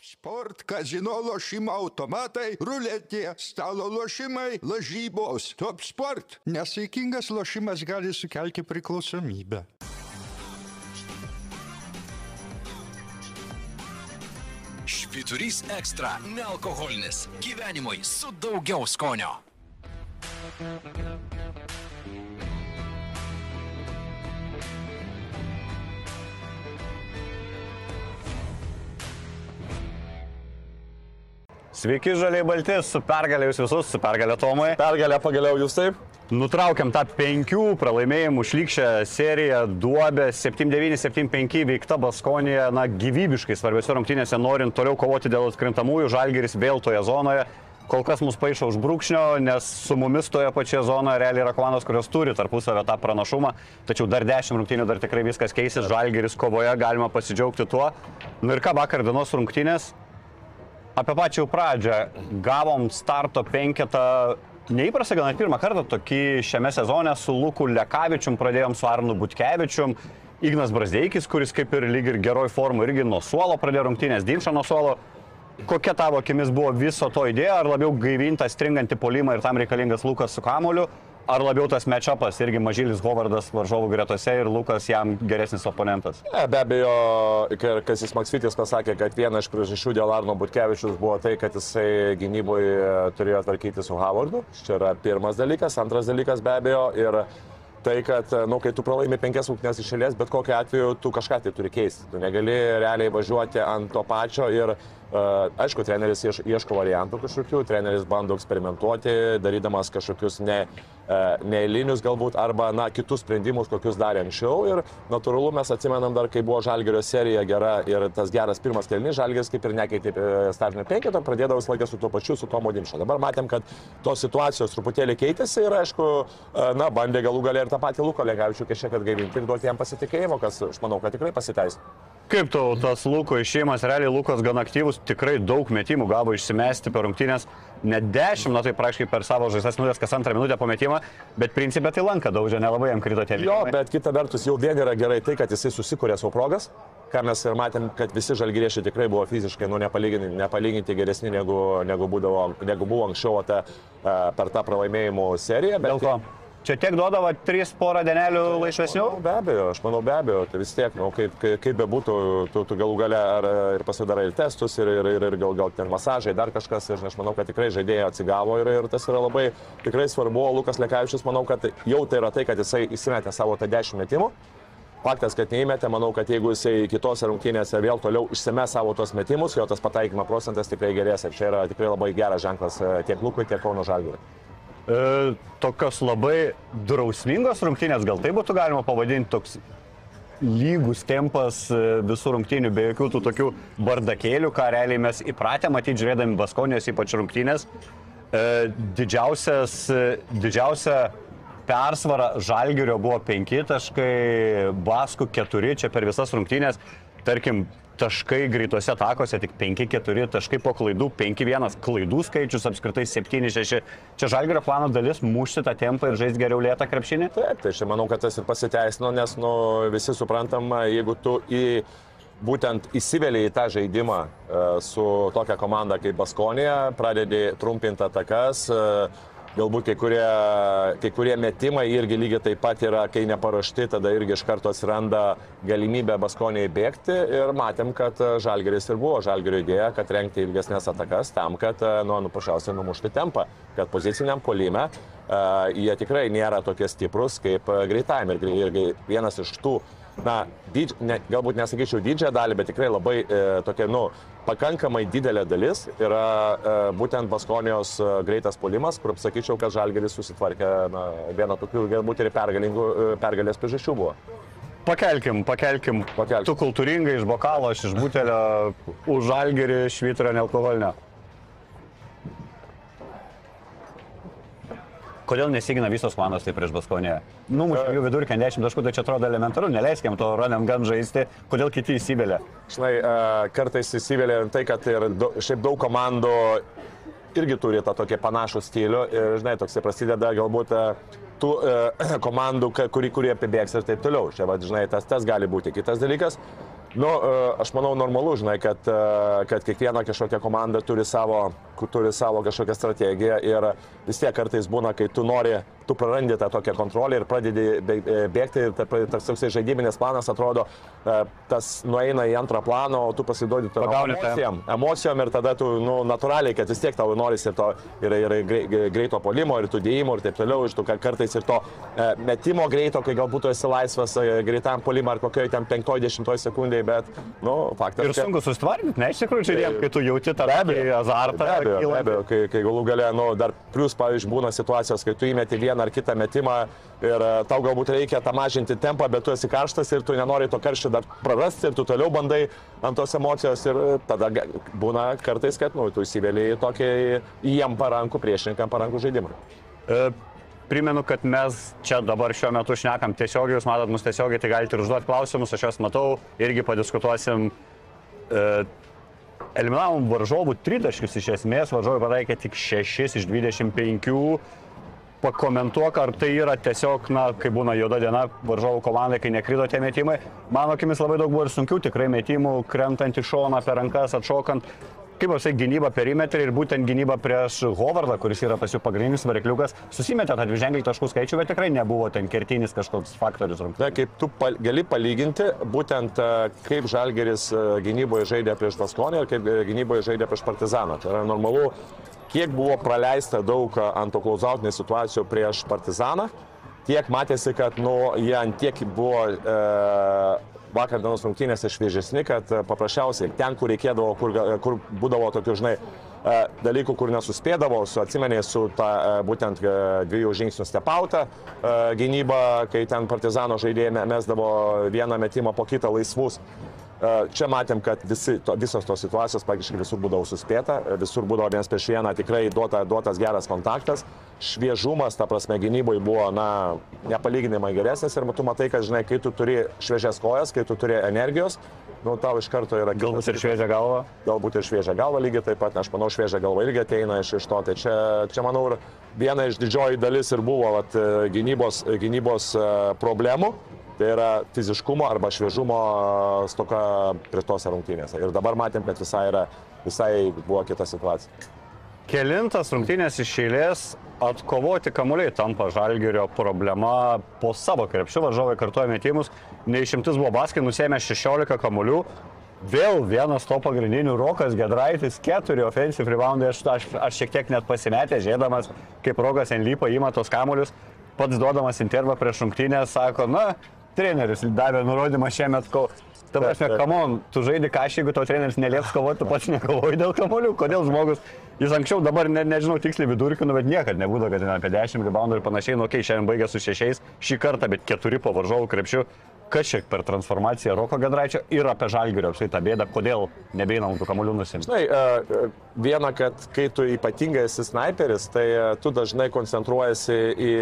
Sport, kazino lošimo automatai, ruletė, stalo lošimai, lažybos. Top sport. Nesaikingas lošimas gali sukelti priklausomybę. Švyturys ekstra - nealkoholinis. Gyvenimui su daugiau skonio. Sveiki, žaliai balti, su pergalė jūs visus, su pergalė Tomai. Pergalę pagaliau jūs taip. Nutraukiam tą penkių pralaimėjimų šlykščią seriją, duobę 7-9, 7-5 veikta Baskonija, na, gyvybiškai svarbiose rungtynėse, norint toliau kovoti dėl atkrintamųjų, Žalgeris vėl toje zonoje. Kol kas mus paaišo už brūkšnio, nes su mumis toje pačioje zonoje realiai yra komandos, kurios turi tarpusavę tą pranašumą, tačiau dar 10 rungtynių dar tikrai viskas keisis, Žalgeris kovoje, galima pasidžiaugti tuo. Nu ir ką vakar dienos rungtynės, apie pačią pradžią gavom starto penketą. Neįprasta, gal net pirmą kartą tokį šiame sezone su Luku Lekavičium pradėjom su Arnu Butkevičium. Ignas Brasdeikis, kuris kaip ir lyg ir geroj formų irgi nuo suolo pradėjo rungtynės, Dimša nuo suolo. Kokia tavo akimis buvo viso to idėja, ar labiau gaivinta stringantį polimą ir tam reikalingas Lukas su kamoliu, ar labiau tas matchupas irgi Mažylis Hovardas varžovų gretose ir Lukas jam geresnis oponentas? Ne, be abejo, kas jis Maksvitis pasakė, kad viena iš priežasčių dėl Arno Butkevičius buvo tai, kad jisai gynyboje turėjo tvarkyti su Hovardu. Čia yra pirmas dalykas. Antras dalykas be abejo ir tai, kad, na, nu, kai tu pralaimi penkias rungtynes iš eilės, bet kokiu atveju tu kažką tai turi keisti. Tu negali realiai važiuoti ant to pačio ir aišku, treneris ieš, ieško variantų kažkokių, treneris bando eksperimentuoti, darydamas kažkokius ne, uh, neįlinius galbūt arba na, kitus sprendimus, kokius darė anksčiau. Ir natūralu mes atsimenam dar, kai buvo Žalgerio serija gera ir tas geras pirmas kelnis, Žalgeris kaip ir nekeitė e, startinio penketo, pradėdavo visą laiką su tuo pačiu, su Tomo Dimšo. Dabar matėm, kad tos situacijos truputėlį keitėsi ir aišku, uh, na, bandė galų galę ir tą patį Luką Legavičių kažkiek atgaivinti ir duoti jam pasitikėjimo, kas aš manau, kad tikrai pasiteisino. Kaip tau tas Luko išėjimas, realiai Lukas gan aktyvus, tikrai daug metimų gavo išsimesti per rungtynės, net 10, na tai praktiškai per savo žaistas minutės kas antrą minutę po metimą, bet principė tai lanka daužė, nelabai jam krito tie Jo, metimai. bet kita vertus jau vien yra gerai tai, kad jisai susikūrė savo progas, ką mes ir matėm, kad visi žalgyriešiai tikrai buvo fiziškai, nu, nepalyginti, nepalyginti geresni negu, negu, būdavo, negu buvo anksčiau ta, per tą pralaimėjimų seriją. Dėl ko? Čia tiek duodavo trys porą dienelių laisvesnių? Nu, be abejo, aš manau be abejo, tai vis tiek, nu, kaip, kaip, bebūtų, tu, tu galų gale ar, ir pasidarai ir testus, ir, ir, ir, ir gal, gal ten masažai, dar kažkas, ir aš manau, kad tikrai žaidėjai atsigavo ir, ir tas yra labai tikrai svarbu, Lukas Lekavičius, manau, kad jau tai yra tai, kad jisai įsimetė savo tą 10 metimų. Faktas, kad neįmetė, manau, kad jeigu jisai kitose rungtynėse vėl toliau išsime savo tos metimus, jo tas pataikymo procentas tikrai gerės ir čia yra tikrai labai geras ženklas e, tiek Lukui, tiek Kauno Žalgiriui. E, tokios labai drausmingos rungtynės, gal tai būtų galima pavadinti toks lygus tempas e, visų rungtynių, be jokių tų tokių bardakėlių, ką realiai mes įpratę matyti žiūrėdami Baskonės, ypač rungtynės. E, didžiausias, e, didžiausia persvara Žalgirio buvo 5 taškai, Baskų 4 čia per visas rungtynės. Tarkim, taškai greituose takose tik 5-4 taškai po klaidų, 5-1 klaidų skaičius, apskritai 7-6. Čia žalgerio plano dalis - mušti tą tempą ir žaisti geriau lėtą krepšinį. Taip, tai aš manau, kad tas ir pasiteisino, nes nu, visi suprantam, jeigu tu į būtent įsivėlė į tą žaidimą e, su tokia komanda kaip Baskonija, pradedi trumpinti atakas, e, galbūt kai kurie, kai kurie metimai irgi lygiai taip pat yra, kai neparuošti, tada irgi iš karto atsiranda galimybė Baskonijai bėgti. Ir matėm, kad Žalgeris ir buvo. Žalgerio idėja, kad renkti ilgesnės atakas tam, kad, nu, nu paprasčiausiai numušti tempą, kad poziciniam polime uh, jie tikrai nėra tokie stiprus kaip greitajam. Ir, ir vienas iš tų na, didž, ne, galbūt nesakyčiau didžiąją dalį, bet tikrai labai e, tokia, nu, pakankamai didelė dalis yra e, būtent Baskonijos e, greitas polimas, kur sakyčiau, kad Žalgeris susitvarkė na, vieną tokių galbūt ir e, pergalės priežasčių buvo. Pakelkim, pakelkim. Pakelkim. Tu kultūringai iš bokalo, aš iš butelio, už žalgerį švyturą nealkoholinio. Kodėl nesigina visos komandos taip prieš Baskonę? Numušė jų vidurkį 10 taškų, tai čia atrodo elementaru, neleiskime to run gan žaisti, kodėl kiti įsivėlė. Žinai, e, kartais įsivėlė tai, kad ir šiaip daug komandų irgi turi tą tokį panašų stilių ir, žinai, toks prasideda galbūt e, tų e, komandų, kurį, kurie apibėgs ir taip toliau. Čia, va, žinai, tas, tas gali būti. Kitas dalykas, Nu, e, aš manau normalu, žinai, kad, e, kad kiekviena kažkokia komanda turi savo, turi savo kažkokią strategiją ir vis tiek kartais būna, kai tu nori, tu prarandi tą tokią kontrolę ir pradedi bė- bėgti ir ta- tas toksai žaidybinis planas atrodo, e, tas nueina į antrą planą, o tu pasiduodi tą- emocijom, emocijom ir tada tu, nu, natūraliai, kad vis tiek tau norisi ir, to, ir, ir grei- greito polimo, ir tų dėjimų, ir taip toliau, iš tų ka- kartais ir to e, metimo greito, kai galbūt tu esi laisvas e, greitam polimą ar kokioje ten 5-10 sekundėje, bet, nu, faktas. Ir sunku susitvarkyti, ne, iš tikrųjų, žaidėjim, kai tu jauti tą abejo, azartą. Be abejo, be abejo kai, kai galų gale, nu, dar plus, pavyzdžiui, būna situacijos, kai tu įmeti vieną ar kitą metimą ir e, tau galbūt reikia tą mažinti tempą, bet tu esi karštas ir tu nenori to karščio dar prarasti ir tu toliau bandai ant tos emocijos ir e, tada būna kartais, kad, nu, tu įsivėliai tokį jiem parankų, priešininkam parankų žaidimą. E, Primenu, kad mes čia dabar šiuo metu šnekam tiesiogiai, jūs matot mus tiesiogiai, tai galite ir užduoti klausimus, aš juos matau, irgi padiskutuosim. E, eliminavom varžovų tritaškius iš esmės, varžovai pataikė tik 6 iš 25. Pakomentuok, ar tai yra tiesiog, na, kai būna juoda diena varžovų komandai, kai nekrito tie metimai. Mano akimis labai daug buvo ir sunkių tikrai metimų, krentant į šoną per rankas, atšokant. Kaip sakau, gynyba perimetrį ir būtent gynyba prieš Hovardą, kuris yra tas jų pagrindinis varikliukas, susimetė tą dviženklį taškų skaičių, bet tikrai nebuvo ten kertinis kažkoks faktorius. Na, kaip tu pal, gali palyginti būtent e, kaip Žalgeris e, gynyboje žaidė prieš Baskonį ir kaip e, gynyboje žaidė prieš Partizaną. Tai yra normalu, kiek buvo praleista daug ant to klausautinės situacijų prieš Partizaną, tiek matėsi, kad nu, jie ant tiek buvo e, vakar dienos rungtynėse šviežesni, kad e, paprasčiausiai ten, kur reikėdavo, kur, ga- kur būdavo tokių, žinai, e, dalykų, kur nesuspėdavo, su atsimenė su ta e, būtent e, dviejų žingsnių stepautą e, gynyba, kai ten partizano žaidėjai me- mesdavo vieną metimą po kitą laisvus. Čia matėm, kad visi, to, visos tos situacijos praktiškai visur būdavo suspėta, e, visur būdavo vienas prieš vieną tikrai duota, duotas geras kontaktas, šviežumas, ta prasme, gynyboje buvo, na, nepalyginamai geresnis ir tu matai, kad, žinai, kai tu turi šviežias kojas, kai tu turi energijos, nu, tau iš karto yra Galbūt ir šviežia galva. galbūt ir šviežia galva lygiai taip pat, aš manau, šviežia galva irgi ateina iš, iš to. Tai čia, čia, manau, ir viena iš didžioji dalis ir buvo vat, e, gynybos, gynybos e, problemų. Tai yra fiziškumo arba šviežumo stoka prie tose rungtynėse. Ir dabar matėm, kad visai, yra, visai buvo kita situacija. Kelintas rungtynės iš eilės. Atkovoti kamuoliai tampa žalgerio problema. Po savo krepšių, varžovai kartuoja metimus, neišimtis buvo baskai, nusėmė 16 kamuolių, vėl vienas to pagrindinių. Rokas Gedraitis, keturi offensive reboundai, aš, aš, aš šiek tiek net pasimetę, žėdamas, kaip Rokas Enlypa įima tos kamuolius, pats duodamas intervą prieš rungtynę, sako, na, treneris davė nurodymą šiemet, ko Ta prasme, taip. kamon, tu žaidži kažkaip, jeigu tau treneris nelieps kovoti, tu pats nekovoji dėl kamolių. Kodėl žmogus, jis anksčiau dabar ne, nežinau tiksliai vidurkinu, bet niekada nebūdavo, kad ten apie 10 reboundų ir panašiai, nu, kai šiandien baigė su šešiais, šį kartą, bet keturi po varžovų krepšių. Kas čia per transformaciją Roko Gedraičio ir apie Žalgirio apsai tą bėdą, kodėl nebeinam tų kamolių nusimti. Žinai, e, e, viena, kad kai tu ypatingai esi sniperis, tai e, tu dažnai koncentruojasi į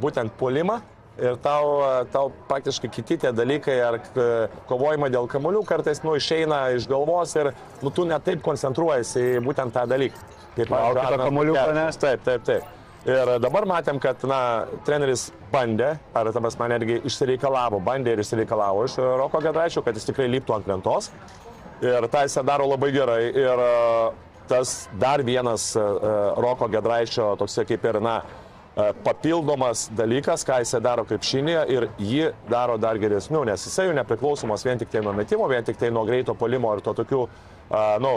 būtent puolimą. Ir tau, tau praktiškai kiti tie dalykai, ar e, kovojimai dėl kamuolių kartais nu, išeina iš galvos ir nu, tu netaip koncentruojasi į būtent tą dalyką. Kaip Lauki to Arnas kamuoliuko, Butkevičius. ne? Taip, taip, taip. Ir dabar matėm, kad na, treneris bandė, ar ta prasme netgi išsireikalavo, bandė ir išsireikalavo iš Roko Gedraičio, kad jis tikrai liptų ant lentos. Ir tą jis daro labai gerai. Ir e, tas dar vienas e, Roko Gedraičio toksai kaip ir, na, papildomas dalykas, ką jisai daro krepšinėje ir jį daro dar geresniu, nes jisai jau nepriklausomas vien tik tai nuo metimo, vien tik tai nuo greito polimo ir to tokių, a, nu,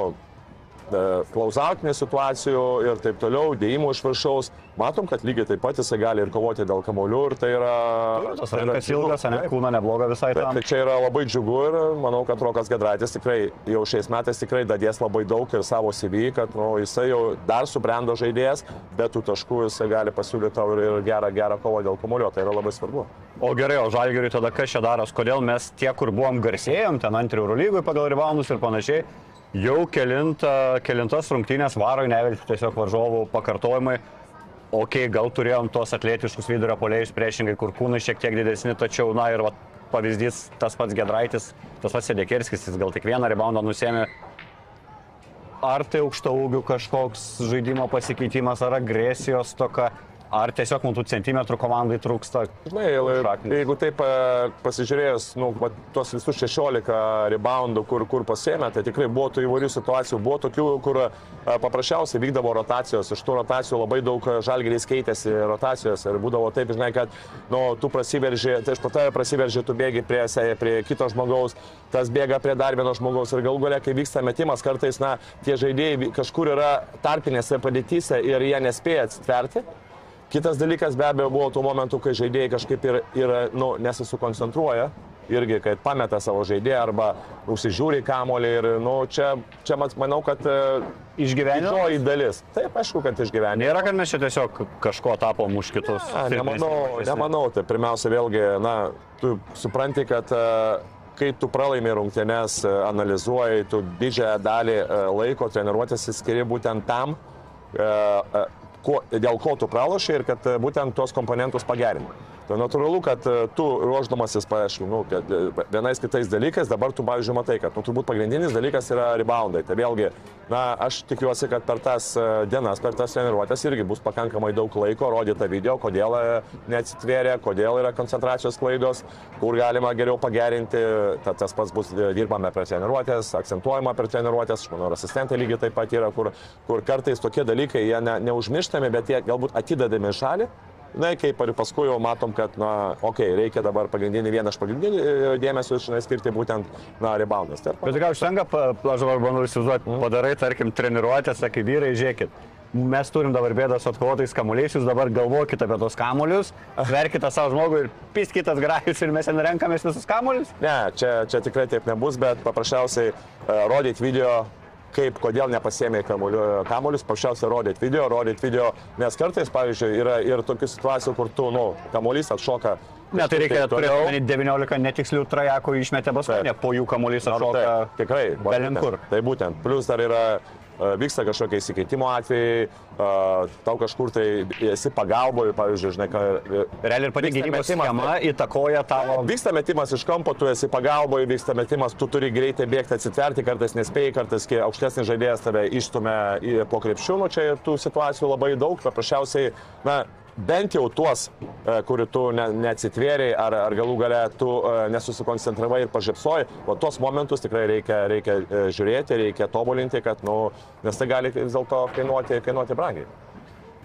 klausautinių situacijų ir taip toliau, dėjimų iš viršaus. Matom, kad lygiai taip pat jisai gali ir kovoti dėl kamolių ir tai yra... Tas tai rankas džiugu. ilgas, ne, kūna nebloga visai Taip, tai čia yra labai džiugu ir manau, kad Rokas Gedraitis tikrai jau šiais metais tikrai dadės labai daug ir savo CV, kad nu, jisai jau dar subrendo žaidėjas, bet tų taškų jisai gali pasiūlyti tau ir, ir gerą, gerą kovą dėl kamulio, tai yra labai svarbu. O gerai, o Žalgiriui tada kas čia daros, kodėl mes tie, kur buvom garsėjom, ten ant Eurolygui pagal reboundus ir panašiai, jau kelinta, kelintas rungtynės varo į nevilti tiesiog varžovų pakartojimai. Ok, gal turėjom tos atletiškus vidurio polėjus priešingai, kur kūnai šiek tiek didesni, tačiau, na ir va, pavyzdys tas pats Gedraitis, tas pats Sedekerskis, jis gal tik vieną reboundą nusėmė. Ar tai aukšto ūgių kažkoks žaidimo pasikeitimas, ar agresijos toka, Ar tiesiog mūsų centimetrų komandai trūksta? Žinai, šaknys? jeigu taip e, pasižiūrėjus, nu, va, tuos visus 16 reboundų, kur, kur pasėmė, tai tikrai buvo tų įvairių situacijų. Buvo tokių, kur e, paprasčiausiai vykdavo rotacijos. Iš tų rotacijų labai daug žalgeriais keitėsi rotacijos. Ir būdavo taip, žinai, kad nu, tu prasiverži, tai iš po tave prasiverži, tu bėgi prie, prie kito žmogaus, tas bėga prie dar vieno žmogaus. Ir galų galia, kai vyksta metimas, kartais, na, tie žaidėjai kažkur yra tarpinėse padėtyse ir jie nespėja atsitverti. Kitas dalykas be abejo buvo tų momentų, kai žaidėjai kažkaip ir, ir nu, nesisukoncentruoja, irgi, kad pameta savo žaidėją arba užsižiūri kamolį ir nu, čia, čia manau, kad Išgyvenimo? Didžioji dalis. Taip, aišku, kad išgyvenimo. Nėra, kad mes čia tiesiog kažko tapom už kitus. A, nemanau, nemanau. Tai pirmiausia, vėlgi, na, tu supranti, kad uh, kai tu pralaimi rungtynes, analizuoji, tu didžiąją dalį laiko treniruotės skiri būtent tam, ko, dėl ko tu pralošiai ir kad būtent tuos komponentus pagerinti. Tai natūralu, kad tu ruoždamasis, paaišku, nu, vienais kitais dalykais, dabar tu, pavyzdžiui, matai, kad nu, turbūt pagrindinis dalykas yra reboundai. Tai vėlgi, na, aš tikiuosi, kad per tas dienas, per tas treniruotės irgi bus pakankamai daug laiko rodyti video, kodėl neatsitvėrė, kodėl yra koncentracijos klaidos, kur galima geriau pagerinti. Ta, tas pats bus dirbame per treniruotės, akcentuojama per treniruotės, aš manau, asistentai lygiai taip pat yra, kur, kur kartais tokie dalykai, jie ne, neužmirštami, bet jie galbūt atidedami šalį. Na, kaip ir paskui jau matom, kad, na, okei, okay, reikia dabar pagrindinį vieną iš pagrindinių dėmesio žinai, skirti būtent, na, reboundas. Tai Bet gal užtenka, aš dabar bandau įsivaizduoti, mm. padarai, tarkim, treniruotę, sakai, vyrai, žiūrėkit. Mes turim dabar bėdą su atkovotais kamuoliais, jūs dabar galvokite apie tos kamuolius, verkite savo žmogų ir piskitas grajus ir mes ten renkamės visus kamuolius? Ne, čia, čia tikrai taip nebus, bet paprasčiausiai uh, rodyti video kaip, kodėl nepasėmė kamuolius, paprasčiausiai rodyti video, rodyti video, nes kartais, pavyzdžiui, yra ir tokių situacijų, kur tu, nu, kamuolys atšoka. Ne, tai reikia turėti 19 netikslių trajakų išmetę bastonę, po jų kamuolys atšoka. Taip, tikrai, belenkur. Tai būtent, plus dar yra vyksta kažkokie įsikeitimo atvejai, tau kažkur tai esi pagalboje, pavyzdžiui, žinai, ką... Realiai ir pati gynybos schema įtakoja tavo... Vyksta metimas iš kampo, tu esi pagalboje, vyksta metimas, tu turi greitai bėgti atsitverti, kartais nespėjai, kartais aukštesnis žaidėjas tave išstumia po krepšių, nu čia tų situacijų labai daug, paprasčiausiai, na, bent jau tuos, kurių tu ne, neatsitvėriai ar, ar galų gale tu nesusikoncentravai ir pažipsojai, o tuos momentus tikrai reikia, reikia žiūrėti, reikia tobulinti, kad, nu, nes tai gali vis dėlto kainuoti, kainuoti brangiai.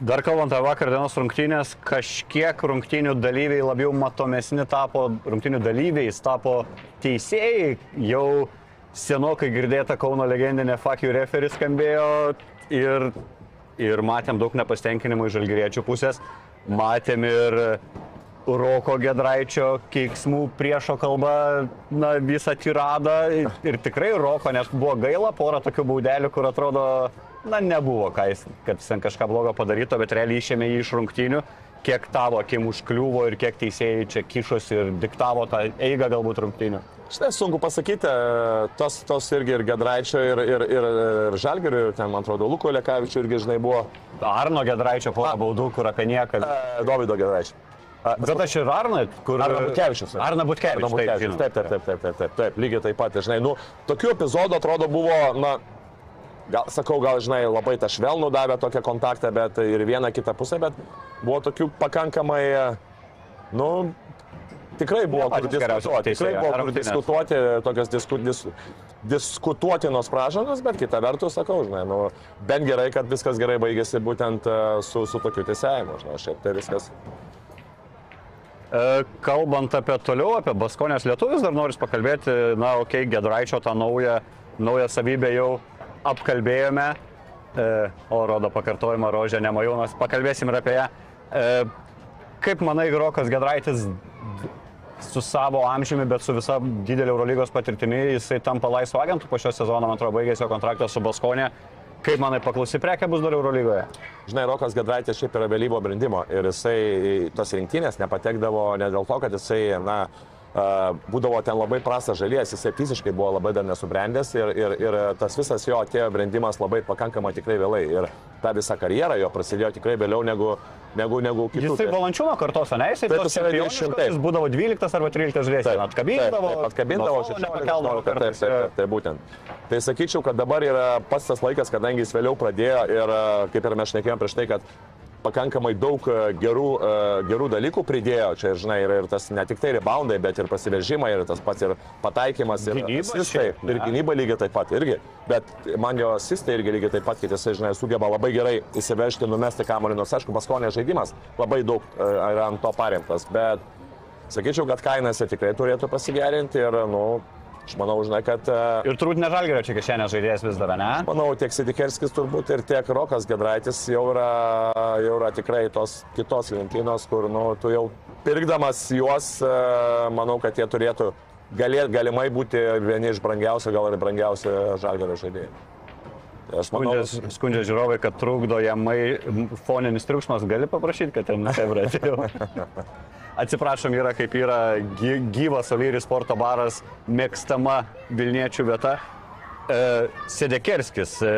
Dar kalbant apie vakar dienos rungtynės, kažkiek rungtynių dalyviai labiau matomesni tapo, rungtynių dalyviais tapo teisėjai, jau senokai girdėta Kauno legendinė Fakijų referis skambėjo ir ir matėm daug nepastenkinimo iš žalgyriečių pusės, matėm ir Roko Gedraičio keiksmų priešo kalba, na, visą tiradą. Ir tikrai Roko, nes buvo gaila, pora tokių baudelių, kur atrodo, na, nebuvo, jis, kad jis ten kažką blogo padaryto, bet realiai išėmė jį iš rungtynių, kiek tavo akim užkliuvo ir kiek teisėjai čia kišosi ir diktavo tą eigą galbūt rungtynių. Štai sunku pasakyti, tos, tos irgi ir Gedraičio, ir, ir, ir, ir Žalgerio, ir ten, man atrodo, Luko Lekavičio irgi, žinai, buvo. Arno Gedraičio porą baudų, kur apie nieką. Dovydo Gedraičio. Bet aš ir Arną, kur... Arna Butkevičius. Arna Butkevičius. Arna Butkevičius. Taip, taip, taip, taip, taip, taip, taip, lygiai taip pat, žinai, nu, tokių epizodų atrodo buvo, na, gal, sakau, gal, žinai, labai tą švelnų davė tokią kontaktą, bet ir vieną kitą pusę, bet buvo tokių pakankamai, nu, tikrai buvo kur diskutuoti, tikrai buvo kur diskutuoti, tokios disku, dis, diskutuotinos pražangos, bet kita vertus, sakau, žinai, nu, bent gerai, kad viskas gerai baigėsi būtent su, su tokiu teisėjimu, žinai, šiaip tai viskas. Kalbant apie toliau, apie Baskonės lietuvius, dar noriu pakalbėti, na, okei, okay, Gedraičio tą naują, naują savybę jau apkalbėjome, e, o rodo pakartojimą Rožė Nemajonas, pakalbėsim ir apie ją. E, kaip manai, Rokas Gedraitis su savo amžiumi, bet su visa didelė Eurolygos patirtimi, jisai tampa laisvo agentų po šio sezono, man atrodo, baigėsi jo kontraktas su Baskonė. Kaip manai, paklausi prekė bus dar Eurolygoje? Žinai, Rokas Gedraitis šiaip yra vėlyvo brandimo ir jisai tos rinktinės nepatekdavo ne dėl to, kad jisai, na, būdavo ten labai prastas žalies, jisai fiziškai buvo labai dar nesubrendęs ir, ir, ir tas visas jo atėjo brendimas labai pakankamai tikrai vėlai. Ir ta visa karjera jo prasidėjo tikrai vėliau negu, negu, negu kitų. Jisai valančiūno kartos, ne? Jisai tos čempionai. Jis būdavo 12 arba 13 žalies. Atkabindavo. Taip, atkabindavo, 16 taip, taip, taip, taip, būtent. Tai sakyčiau, kad dabar yra pats tas laikas, kadangi jis vėliau pradėjo ir kaip ir mes šnekėjom prieš tai, kad pakankamai daug e, gerų, e, gerų dalykų pridėjo. Čia, žinai, ir, ir tas ne tik tai reboundai, bet ir prasiveržimai, ir tas pats ir pataikymas, ir asistai, ir gynyba lygiai taip pat irgi. Bet man jo asistai irgi lygiai taip pat, kad jisai, žinai, sugeba labai gerai įsivežti, numesti kamuolį, nors aišku, paskonė žaidimas labai daug e, yra ant to paremtas. Bet sakyčiau, kad kainose tikrai turėtų pasigerinti ir, nu, aš manau, žinai, kad... e, Ir turbūt ne žalgerio čia kišenė žaidėjas vis dar, ne? Manau, tiek Sidikerskis turbūt ir tiek Rokas Gedraitis jau yra, jau yra tikrai tos kitos lentynos, kur nu, tu jau pirkdamas juos, e, manau, kad jie turėtų galėt, galimai būti vieni iš brangiausių, gal ir brangiausių žalgerio žaidėjų. Tai aš manau, Skundžia, skundžia žiūrovai, kad trukdo jamai foninis triukšmas. Gali paprašyti, kad ten Hebra atėjo. Atsiprašom, yra kaip yra gy- gyvas Olyris sporto baras, mėgstama Vilniečių vieta. E, Sedekerskis. E,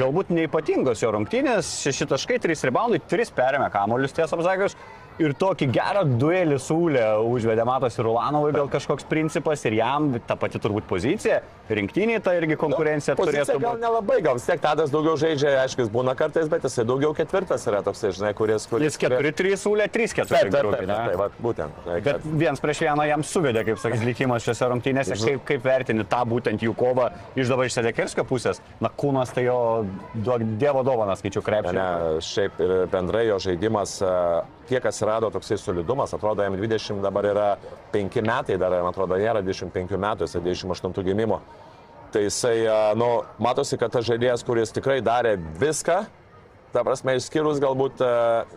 galbūt neipatingos jo rungtynės, 6 taškai, 3 reboundai, 3 perėmė kamolius, tiesą pasakius. Ir tokį gerą duelį sūlę užvedė, matosi, Rulanovui gal kažkoks principas ir jam ta pati turbūt pozicija, rinktiniai ta irgi konkurencija Pozicija turėtų gal būti. nelabai, gal vis tiek Tadas daugiau žaidžia, aišku, jis būna kartais, bet jisai daugiau ketvirtas yra toksai, žinai, kuris... kuris Jis 4-3 sūlė, 3-4. Taip, taip, taip, taip, taip, būtent. žinai, Bet vienas prieš vieną jam suvedė, kaip sakys, likimas šiose rungtynėse. Kaip, kaip vertini tą būtent jų kovą iš dabar iš Sedekerskio pusės? Na, kūnas tai jo dievo dovanas, skaičiu krepšį. ne, šiaip ir bendrai jo žaidimas, e, kiek atsirado toksai solidumas, atrodo, jam 20 dabar yra 5 metai, dar, man atrodo, nėra 25 metų, jisai 28 gimimo. Tai jisai, e, nu, matosi, kad tas žaidėjas, kuris tikrai darė viską, ta prasme, išskyrus galbūt e,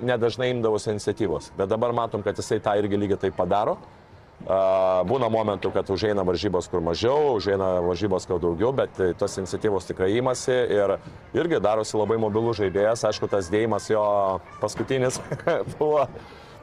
nedažnai imdavosi iniciatyvos, bet dabar matom, kad jisai tą irgi lygiai taip padaro. Būna momentų, kad užeina varžybos kur mažiau, užeina varžybos kur daugiau, bet e, tos iniciatyvos tikrai įmasi ir irgi darosi labai mobilus žaidėjas. Aišku, tas dėjimas jo paskutinis buvo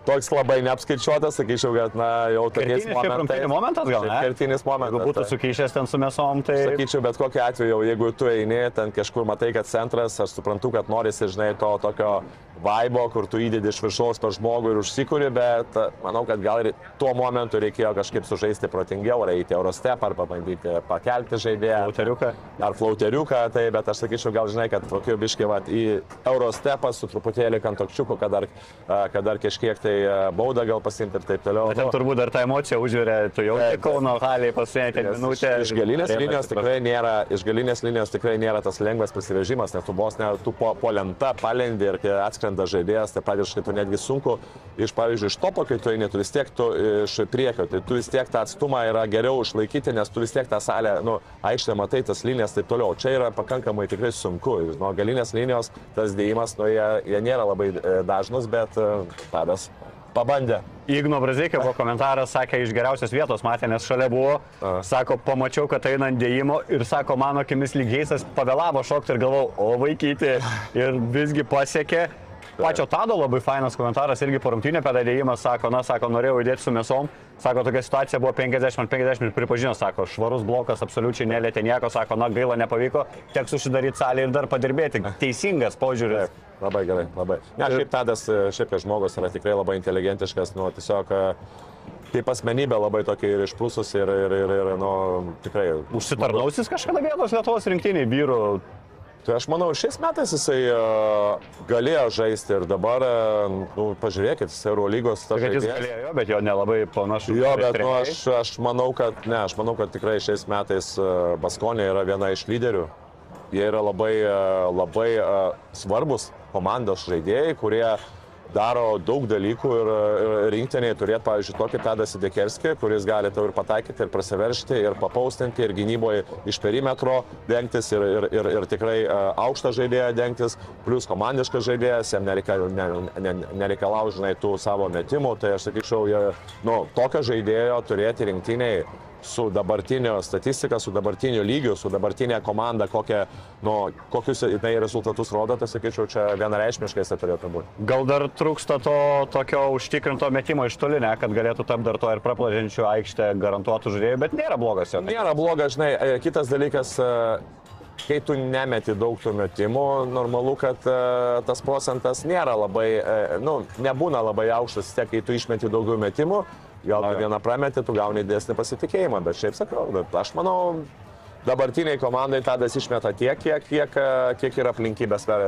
toks labai neapskaičiuotas, sakyčiau, kad na, jau tokiais momentais. momentas gal, ne? Kertinis momentas. Jeigu būtų tai- sukišęs ten su mesom, tai... Sakyčiau, bet kokiu atveju, jeigu tu eini ten kažkur, matai, kad centras, aš suprantu, kad norisi, žinai, to tokio vaibo, kur tu įdedi iš viršaus per žmogų ir užsikūri, bet a, manau, kad gal ir tuo momentu reikėjo kažkaip sužaisti protingiau, ar eiti Eurostep, ar pabandyti pakelti žaidėją. Lauteriuką. Ar flauteriuką, tai bet aš sakyčiau, gal žinai, kad tokiu biški vat, į Eurostepą su truputėlį kantokčiuku, kad dar, a, kad dar kažkiek tai baudą gal pasimti ir taip toliau. Bet ten turbūt dar ta emocija užvirė, tu jau Taip, Kauno haliai Nes minutę. Iš galinės Arena linijos tikrai nėra, iš galinės linijos tikrai nėra tas lengvas prasiveržimas, nes tu vos ne, tu po, po lenta palendi ir kai atskrenda žaidėjas, tai pradėškai tu netgi sunku, iš pavyzdžiui, iš topo, kai tu eini, tu vis tiek tu iš priekio, tai tu vis tiek tą atstumą yra geriau išlaikyti, nes tu vis tiek tą salę, nu, aikštę matai, tas linijas taip toliau. Čia yra pakankamai tikrai sunku. Ir Nuo galinės linijos tas dėjimas, nu, jie, jie nėra labai e, dažnus, bet e, tadas pabandė. Igno Brazikė buvo komentaras, sakė, iš geriausios vietos matė, nes šalia buvo, A. sako, pamačiau, kad eina ant dėjimo ir sako, mano akimis lygiaisas pavėlavo šokti ir galvau, o vaikyti. Ir visgi pasiekė. Pačio Tado labai fainas komentaras irgi po rungtynio pedadėjimas, sako, na, sako, norėjau įdėti su mėsom, sako, tokia situacija buvo 50-50 ir pripažino, sako, švarus blokas absoliučiai nelėtė nieko, sako, na, gaila nepavyko, teks užsidaryti salę ir dar padirbėti. Teisingas požiūris. Taip, labai gerai, labai. Ne, šiaip Tadas, šiaip kaip žmogus yra tikrai labai inteligentiškas, nu, tiesiog e, kaip asmenybė labai tokia ir išprusus ir, ir, ir, ir nu, tikrai. Užsitarnausis kažkada vietos Lietuvos rinktiniai vyrų Tai aš manau, šiais metais jisai uh, galėjo žaisti ir dabar, uh, nu, pažiūrėkit, jis Eurolygos ta kad jis galėjo, bet jo nelabai panašu. Jo, bet nu, aš, aš manau, kad ne, aš manau, kad tikrai šiais metais uh, Baskonė yra viena iš lyderių. Jie yra labai, labai svarbus komandos žaidėjai, kurie daro daug dalykų ir, ir rinktiniai turėtų, pavyzdžiui, tokį Tadą Sidekerskį, kuris gali tau ir pataikyti, ir prasiveršti, ir papaustinti, ir gynyboje iš perimetro dengtis, ir, ir, ir, ir tikrai uh, aukštą žaidėją dengtis, plus komandiškas žaidėjas, jam nereikia, ne, ne, nereikalauja, žinai, tų savo metimų, tai aš sakyčiau, jie, nu, tokio žaidėjo turėti rinktiniai su dabartinio statistika, su dabartiniu lygiu, su dabartinė komanda, kokie, nu, kokius jinai rezultatus rodo, tai sakyčiau, čia vienareišmiškai tai turėtų būti. Gal dar trūksta to tokio užtikrinto metimo iš toli, ne, kad galėtų tapti dar to ir praplažiančių aikštę garantuotų žaidėjų, bet nėra blogas jo. Nėra bloga, žinai, e, kitas dalykas, e, kai tu nemeti daug tų metimų, normalu, kad e, tas procentas nėra labai, e, nu, nebūna labai aukštas, tiek kai tu išmeti daugiau metimų, gal tu vieną prameti, tu gauni didesnį pasitikėjimą, bet šiaip sakau, bet aš manau, dabartiniai komandai Tadas išmeta tiek, kiek, kiek, kiek ir aplinkybės per,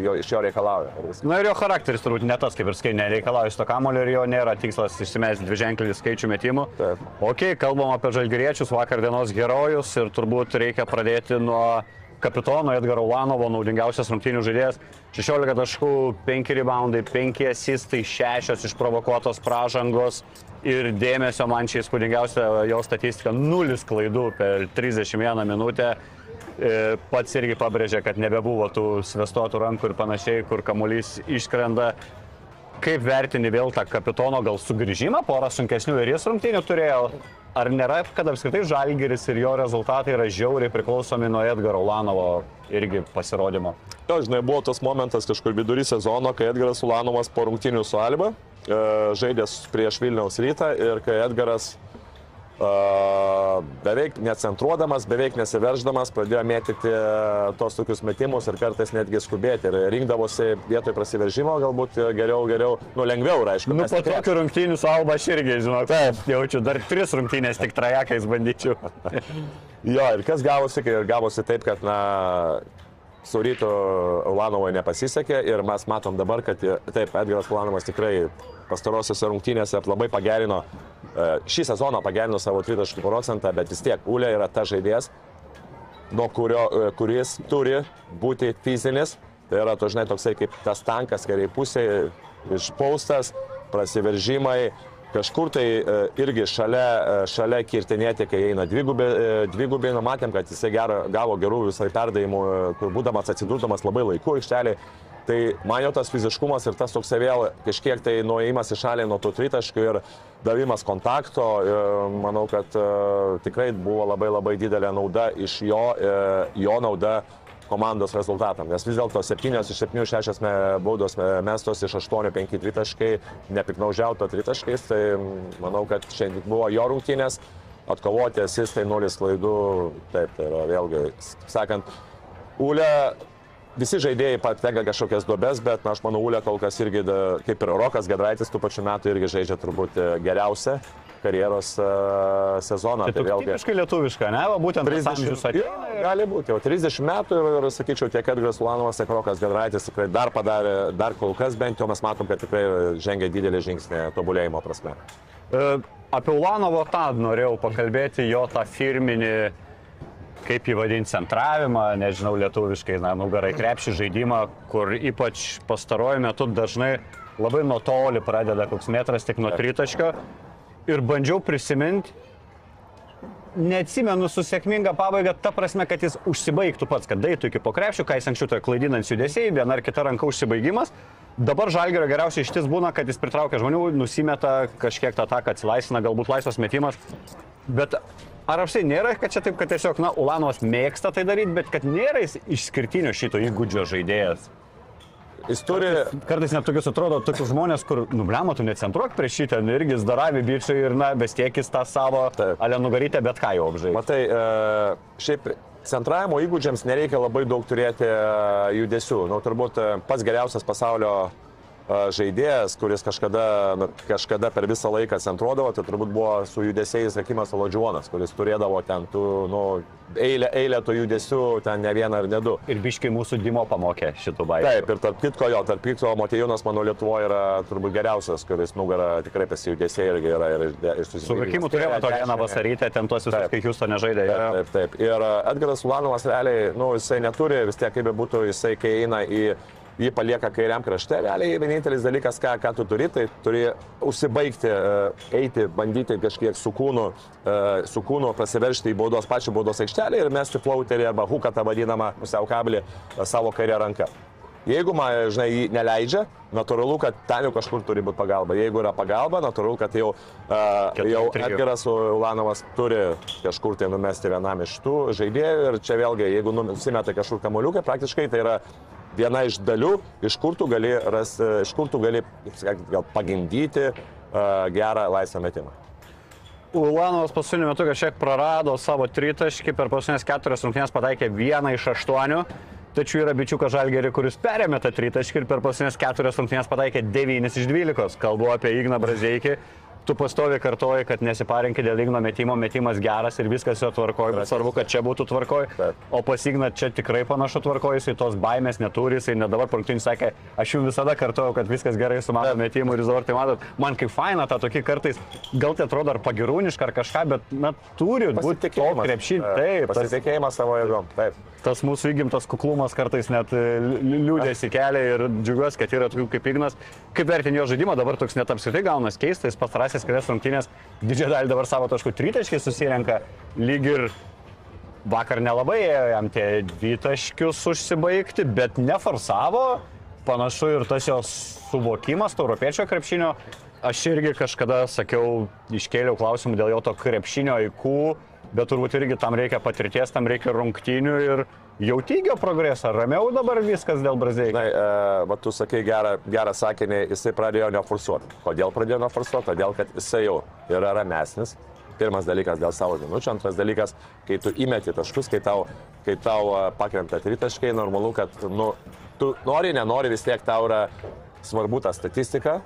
jo, iš jo reikalauja. Na ir jo charakteris turbūt ne tas, kaip ir skai, nereikalauja šito kamulio ir jo nėra tikslas išsimesti dviženklį skaičių metimų. Taip. Ok, kalbam apie žalgeriečius, vakar dienos herojus ir turbūt reikia pradėti nuo kapitono Edgaro Ulanovo, naudingiausias rungtynių žaidėjas. 16 taškų, 5 reboundai, 5 asistai, 6 išprovokuotos pražangos ir dėmesio man čia įspūdingiausia jo statistika - 0 klaidų per 31 minutę. E, Pats irgi pabrėžė, kad nebebuvo tų svestuotų rankų ir panašiai, kur kamuolys iškrenda. Kaip vertini vėl tą kapitono gal sugrįžimą, porą sunkesnių ir jis rungtynių turėjo? Ar nėra, kad apskritai Žalgiris ir jo rezultatai yra žiauriai priklausomi nuo Edgaro Ulanovo irgi pasirodymo? Jo, žinai, buvo tas momentas kažkur vidury sezono, kai Edgaras Ulanovas po rungtinių su Alba e, žaidė prieš Vilniaus rytą ir kai Edgaras beveik necentruodamas, beveik nesiverždamas pradėjo mėtyti e, tos tokius metimus ir kartais netgi skubėti ir rinkdavosi vietoj prasiveržimo galbūt geriau, geriau, nu lengviau, aišku. Nu, po tokių rungtynių su Alba aš irgi, žinau, taip, jaučiu, dar tris rungtynės tik trajakais bandyčiau. Jo, ir kas gavosi, ir gavosi taip, kad, na, su rytu Ulanovai nepasisekė ir mes matom dabar, kad taip, Edgaras Ulanovas tikrai pastarosiuose rungtynėse labai pagerino, e, šį sezoną pagerino savo 30 procentą, bet vis tiek Ulė yra ta žaidėjas, nuo kurio, e, kuris turi būti fizinis. Tai yra, tu žinai, toksai kaip tas tankas kairiai pusėje, išpaustas, prasiveržimai, kažkur tai e, irgi šalia, e, šalia kirtinėti, kai eina e, nu, matėm, kad jisai gero, gavo gerų visai perdavimų, e, kur būdamas atsidurdamas labai laiku aikštelį. Tai man jo tas fiziškumas ir tas toks vėl kažkiek tai nuėjimas į šalį nuo tų tritaškių ir davimas kontakto, e, manau, kad e, tikrai buvo labai labai didelė nauda iš jo, e, jo nauda komandos rezultatam. Nes vis dėlto 7 iš 7 6 baudos mestos iš 8-5 tritaškai, nepiknaužiauto tritaškais, tai mm, manau, kad šiandien buvo jo rungtynės, atkovoti asistai, nulis klaidų, taip, tai yra vėlgi, sakant, Ūlė visi žaidėjai patenka kažkokias duobes, bet na, aš manau, Ūlė kol kas irgi, kaip ir Rokas Gedraitis, tų pačių metų irgi žaidžia turbūt e, geriausią karjeros uh, sezoną. Tai tu tipiškai lietuviška, ne? Va, būtent tas amžius 30, atėjo. jo, gali būti, jau 30 metų ir, ir sakyčiau, tiek Edgaras Ulanovas, tiek Rokas Gedraitis tikrai dar padarė, dar kol kas bent jau mes matom, kad tikrai žengia didelį žingsnį tobulėjimo prasme. E, Apie Ulanovo tą norėjau pakalbėti, jo tą firminį, kaip jį vadinti, centravimą, nežinau lietuviškai, na, nugarai krepšį žaidimą, kur ypač pastaruoju metu dažnai labai nuo toli pradeda koks metras tik nuo tritaškio. Ir bandžiau prisiminti, neatsimenu su sėkminga pabaiga, ta prasme, kad jis užsibaigtų pats, kad daitų iki po krepšio, kai jis anksčiau tai klaidinant judesiai, viena ar kita ranka užsibaigimas. Dabar žalgerio geriausiai ištis būna, kad jis pritraukia žmonių, nusimeta kažkiek tą ataką, atsilaisvina, galbūt laisvas metimas. Bet ar apsiai nėra, kad čia taip, kad tiesiog, na, Ulanovas mėgsta tai daryti, bet kad nėra jis išskirtinio šito įgūdžio žaidėjas. Jis turi, Kartais net tokius atrodo, tokius žmonės, kur, nubliamo, tu necentruok prieš šitą, irgi jis darami bičiai ir, na, vis tiek jis tą savo ale nugarytę, bet ką jau apžaidė. matai, e, šiaip centravimo įgūdžiams nereikia labai daug turėti e, judesių. Nu, turbūt e, pats geriausias pasaulio žaidėjas, kuris kažkada, nu, kažkada per visą laiką centruodavo, tai turbūt buvo su judesiais Akimas Alodžiuonas, kuris turėdavo ten tų, nu, eilę, eilę tų judesių, ten ne vieną ar ne du. Ir biškai mūsų Dimo pamokė šitų baigų. Taip, ir tarp kitko, jo, tarp kitko, Motiejunas, mano Lietuvoje yra turbūt geriausias, kuris nugarą tikrai pasijudėsiai irgi yra ir, ir Su Rakimu turėjome tokią vieną vasarytę, ten tuos visus, kai jūs to nežaidė. Taip, taip, taip. Ir e, Edgaras Ulanovas realiai, nu, jisai neturi, vis tiek kaip bebūtų, jisai kai eina į jį palieka kairiam krašte, realiai vienintelis dalykas, ką, ką tu turi, tai turi užsibaigti, e, eiti, bandyti kažkiek su kūnu, e, su kūnu prasiveršti į baudos pačią baudos aikštelę ir mesti flauterį arba huką tą vadinamą pusiau kablį e, savo kairę ranką. Jeigu man, žinai, jį neleidžia, natūralu, kad ten jau kažkur turi būti pagalba. Jeigu yra pagalba, natūralu, kad jau, uh, jau. Edgaras Ulanovas turi kažkur tai numesti vienam iš tų žaidėjų ir čia vėlgi, jeigu nusimeta kažkur kamuoliukai, praktiškai tai yra viena iš dalių, iš kur tu gali, ras, iš kur tu gali sakant, gal pagimdyti gerą laisvą metimą. Ulanovas paskutiniu metu kažkiek prarado savo tritaškį, per paskutinės keturias rungtynės pataikė vieną iš aštuonių. Tačiau yra bičiukas Žalgerį, kuris perėmė tą tritaškį ir per paskutinės keturias rungtynės pataikė 9 iš 12. Kalbu apie Igną Brazdeikį. Tu pastovi kartoji, kad nesiparinkit dėl Igno metimo, metimas geras ir viskas jo tvarkoja, bet svarbu, kad čia būtų tvarkoja. Taip. O pasigna čia tikrai panašu tvarkoja, jisai tos baimės neturi, jisai net dabar parungtinį sakė, aš jums visada kartoju, kad viskas gerai su mano metimu ir dabar tai matot, man kaip faina, ta tokia kartais, gal tai atrodo ar pagirūniška ar kažką, bet, na, turi būti to krepšinį. Taip, Pasitikėjimas savo jėgom. Taip. Tas mūsų įgimtas kuklumas kartais net e, liūdėsi kelia ir džiugiuosi, kad yra tokių kaip Ignas. Kaip vertini jo žaidimą, dabar toks net apskritai gaunas keistas, pastarasis kelias rungtynės, didžiąją dalį dabar savo taškų tritaškiai susirenka, lyg ir vakar nelabai ėjo jam tie dvitaškius užsibaigti, bet neforsavo, panašu ir tas jos suvokimas to europiečio krepšinio. Aš irgi kažkada sakiau, iškėliau klausimų dėl jo to krepšinio aikų, bet turbūt irgi tam reikia patirties, tam reikia rungtynių ir jau tygio progresą. Ramiau dabar viskas dėl Braziliją. Na, e, va, tu sakai gerą, gerą sakinį, jisai pradėjo neforsuoti. Kodėl pradėjo neforsuoti? Todėl, kad jisai jau yra ramesnis. Pirmas dalykas dėl savo minučių, antras dalykas, kai tu įmeti taškus, kai tau, kai tau e, pakrenta tritaškai, normalu, kad nu, tu nori, nenori, vis tiek tau yra svarbu ta statistika,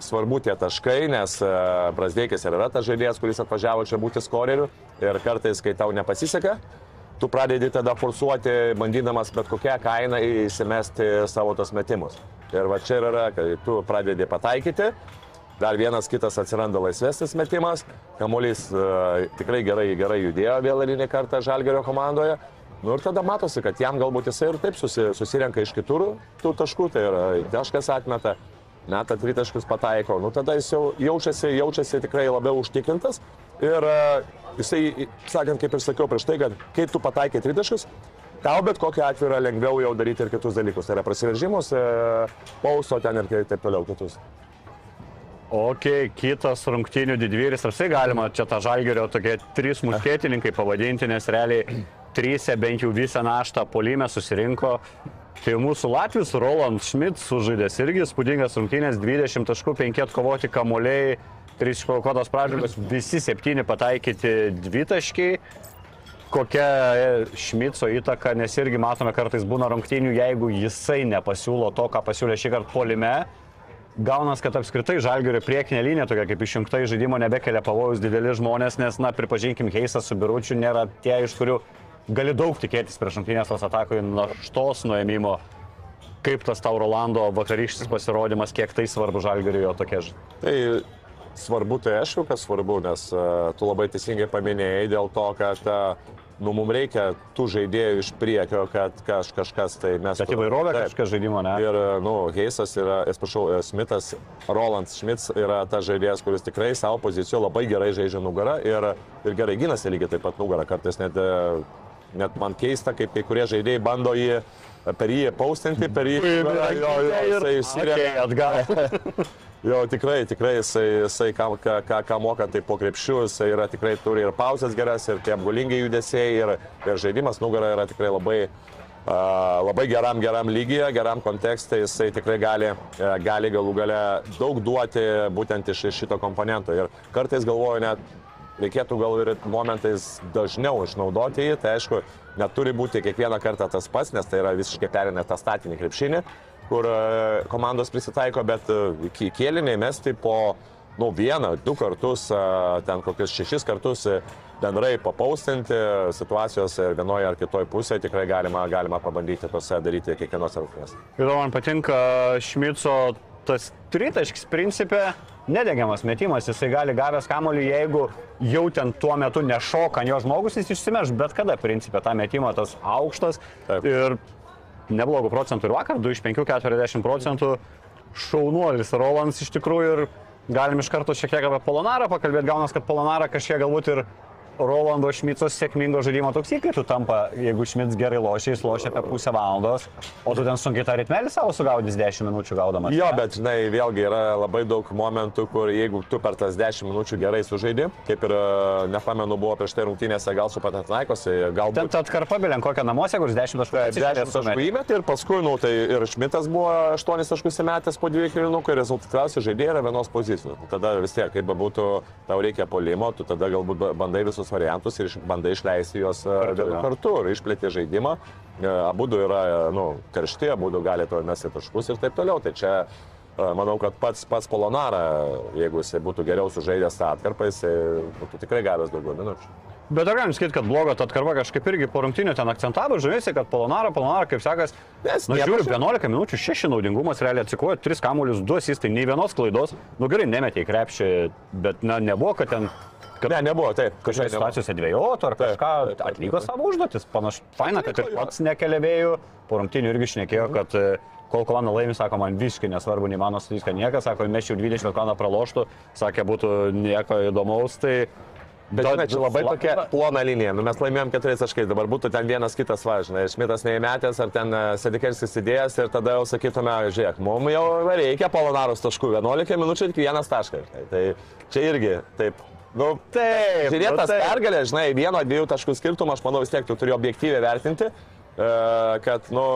svarbu tie taškai, nes Brasdeikis ir yra tas žaidėjas, kuris atvažiavo čia būti skoreriu ir kartais, kai tau nepasiseka, tu pradedi tada forsuoti, bandydamas bet kokią kainą įsimesti savo tos metimus. Ir va čia yra, kai tu pradedi pataikyti, dar vienas kitas atsiranda laisvesnis metimas, kamuolys uh, tikrai gerai, gerai judėjo vėl eilinį kartą Žalgerio komandoje. Nu ir tada matosi, kad jam galbūt jisai ir taip susi, susirenka iš kitur tų taškų, tai yra taškas atmeta, meta tritaškius pataiko, nu tada jis jau jaučiasi, jaučiasi tikrai labiau užtikrintas. Ir e, jisai, sakant, kaip ir sakiau prieš tai, kad kai tu pataikai tritaškius, tau bet kokiu atveju yra lengviau jau daryti ir kitus dalykus. Tai yra prasiveržimus, e, pauso ten ir taip toliau kitus. Ok, kitas rungtynių didvyris, ar tai galima čia tą žalgerio tokie trys muskėtininkai pavadinti, nes realiai trysia bent jau visą naštą polime susirinko. Tai mūsų Latvijos Roland Schmidt sužaidęs irgi spūdingas rungtynės, 20 taškų, 5 atkovoti kamuoliai, 3 išprovokuotos pradžios, visi 7 pataikyti dvitaškiai. Kokia Šmico įtaka, nes irgi matome kartais būna rungtynių, jeigu jisai nepasiūlo to, ką pasiūlė šį kartą polime, Gaunas, kad apskritai žalgerio priekinė linija tokia kaip išjungta iš žaidimo nebekelia pavojus dideli žmonės, nes, na, pripažinkim, Heisas su Biručiu nėra tie, iš kurių gali daug tikėtis prieš rungtynės tos atakoje naštos nuėmimo. Kaip tas tau Rolando vakarykštis pasirodymas, kiek tai svarbu žalgeriui jo tokia žaidimai? Tai svarbu, tai aišku, kas svarbu, nes uh, tu labai teisingai paminėjai dėl to, kad uh, nu, mums reikia tų žaidėjų iš priekio, kad kaž, kažkas tai mes... Bet įvairovė kažkas žaidimo, ne? Ir, nu, Heisas yra, atsiprašau, e, Smithas, Roland Schmitz yra tas žaidėjas, kuris tikrai savo pozicijoje labai gerai žaidžia nugarą ir, ir gerai gynasi lygiai taip pat nugarą. Kartais net, e, net man keista, kaip kai kurie žaidėjai bando jį per jį paustinti, per jį... Jo, jo, jo, jisai. Okay, atgal. Jo, tikrai, tikrai jisai, jisai ką, ką, ką, moka, tai po krepšių, jisai yra tikrai turi ir pauzes geras, ir tie apgulingi judesiai, ir, ir žaidimas nugara yra tikrai labai, uh, labai geram, geram lygyje, geram kontekste, jisai tikrai gali, uh, gali galų gale daug duoti būtent iš, iš šito komponento. Ir kartais galvoju net, reikėtų gal ir momentais dažniau išnaudoti jį, tai aišku, neturi būti kiekvieną kartą tas pats, nes tai yra visiškai perinę tą statinį krepšinį kur e, komandos prisitaiko, bet e, kėliniai mesti po nu, vieną, du kartus, e, ten kokius šešis kartus bendrai papaustinti situacijos vienoje ar kitoje pusėje tikrai galima, galima pabandyti tose daryti kiekvienos rungtynės. Ir man patinka Šmico tas tritaškis principė. Nedegiamas metimas, jisai gali gavęs kamolį, jeigu jau ten tuo metu nešoka jo žmogus, jis išsimeš bet kada principė tą metimą, tas aukštas. Taip. Ir neblogų procentų ir vakar, 2 iš 5, 40 procentų. Šaunuolis Rolands iš tikrųjų ir galim iš karto šiek tiek apie Polonarą pakalbėti. Gaunas, kad Polonarą kažkiek galbūt ir Rolando Šmicos sėkmingo žaidimo toks įkaitų tampa, jeigu Šmits gerai lošia, jis lošia apie pusę valandos, o tu ten sunkiai tą ritmelį savo sugaudys 10 minučių gaudamas. Jo, bet žinai, vėlgi yra labai daug momentų, kur jeigu tu per tas 10 minučių gerai sužaidi, kaip ir, e, nepamenu, buvo prieš tai rungtynėse, gal su Patatnaikosi, galbūt... Ten atkarpa bilen kokią namuose, kur 10 taškų. 10 taškų įmetė ir paskui, nu, tai ir Šmitas buvo 8 taškus įmetęs po dviejų kilinukų ir rezultatyviausi žaidėjai yra vienos pozicijos. Tada vis tiek, kaip bebūtų, tau reikia polimo, tu tada galbūt ba- bandai visus variantus ir bandai išleisti juos e, Kartu, kartu, ir išplėti žaidimą. E, Abu du yra, e, nu, karšti, abu du gali to mesti taškus ir taip toliau. Tai čia manau, kad pats, pats Polonara, jeigu jisai būtų geriau sužaidęs tą atkarpą, jisai būtų tikrai gavęs daugiau minučių. Bet ar galim sakyti, kad blogo ta atkarpa kažkaip irgi po rungtinių ten akcentavo, žavėsi, kad Polonara, Polonara, kaip sakas, Nes na nieko žiūriu, čia- 11 minučių, 6 naudingumas, realiai atsikojo, 3 kamuolius, 2 asistai, nei vienos klaidos, nu gerai, nemetė į krepšį, bet na, nebuvo, kad ten kad Ne, nebuvo, taip, kažkokiose nebuvo. situacijose dviejotų ar Taip, kažką taip, taip, atliko taip. savo užduotis. Panašu, faina, kad ir pats nekeliavėjų, po rungtinių irgi šnekėjo, kad e, kol komanda laimi, sako, man visiškai nesvarbu, nei mano statistika, niekas, sako, mes jau 20 komanda praloštų, sakė, būtų nieko įdomaus, tai... Bet žinai, čia labai tokia plona linija. Nu, mes laimėjom keturiais taškais, dabar būtų ten vienas kitas važinai. Šmitas neįmetęs ar ten Sedikeris įsidėjęs ir tada jau sakytume, žiūrėk, mums jau reikia polonaros taškų. 11 minučių tik vienas taškas. Tai čia irgi taip. Nu, Taip, Žiūrėtas nu taip. pergalė, žinai, vieno, dviejų taškų skirtumą, aš manau vis tiek tu turi objektyviai vertinti, e, kad, nu,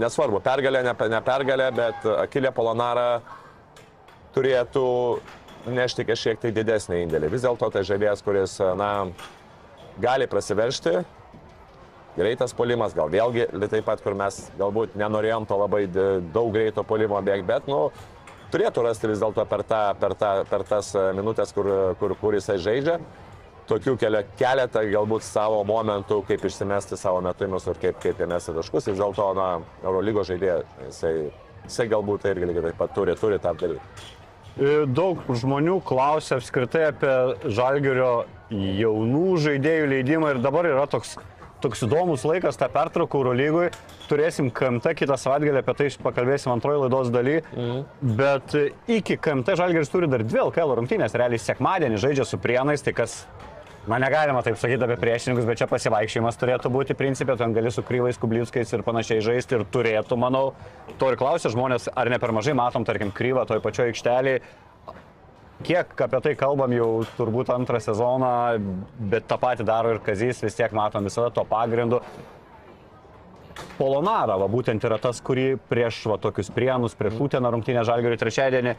nesvarbu, pergalė, ne, ne pergalė, bet Akilė Polonara turėtų nešti kažkiek tai didesnį indėlį. Vis dėlto tai žaidėjas, kuris, na, gali prasiveršti, greitas polimas, gal vėlgi taip pat, kur mes galbūt nenorėjom to labai daug greito polimo bėgti, bet, nu, turėtų rasti vis dėlto per, tą, per, tą, per tas e, minutės, kur, kur, kur jisai žaidžia. Tokių keletą galbūt savo momentų, kaip išsimesti savo metimus ir kaip, kaip įmesti taškus. Vis dėlto, na, Eurolygo žaidėjas, jisai, jisai galbūt tai irgi lygiai taip pat turi, turi tą daryti. E, Daug žmonių klausia apskritai apie Žalgerio jaunų žaidėjų leidimą ir dabar yra toks, toks įdomus laikas, tą pertrauką Eurolygui. Turėsim KMT kitą savaitgalį, apie tai pakalbėsim antroji laidos daly. Mhm. Bet e, iki KMT Žalgeris turi dar dvi LKL rungtynės, realiai sekmadienį žaidžia su Prienais, tai kas Na, negalima taip sakyti apie priešininkus, bet čia pasivaikščiojimas turėtų būti principė, ten gali su kryvais, kublickais ir panašiai žaisti ir turėtų, manau, to ir klausia žmonės, ar ne per mažai matom, tarkim, kryvą toj pačioj aikštelėje. Kiek apie tai kalbam jau turbūt antrą sezoną, bet tą patį daro ir Kazys, vis tiek matom visada to pagrindu. Polonara, va, būtent yra tas, kurį prieš va, tokius prienus, prieš Uteną rungtynę Žalgirių trečiadienį.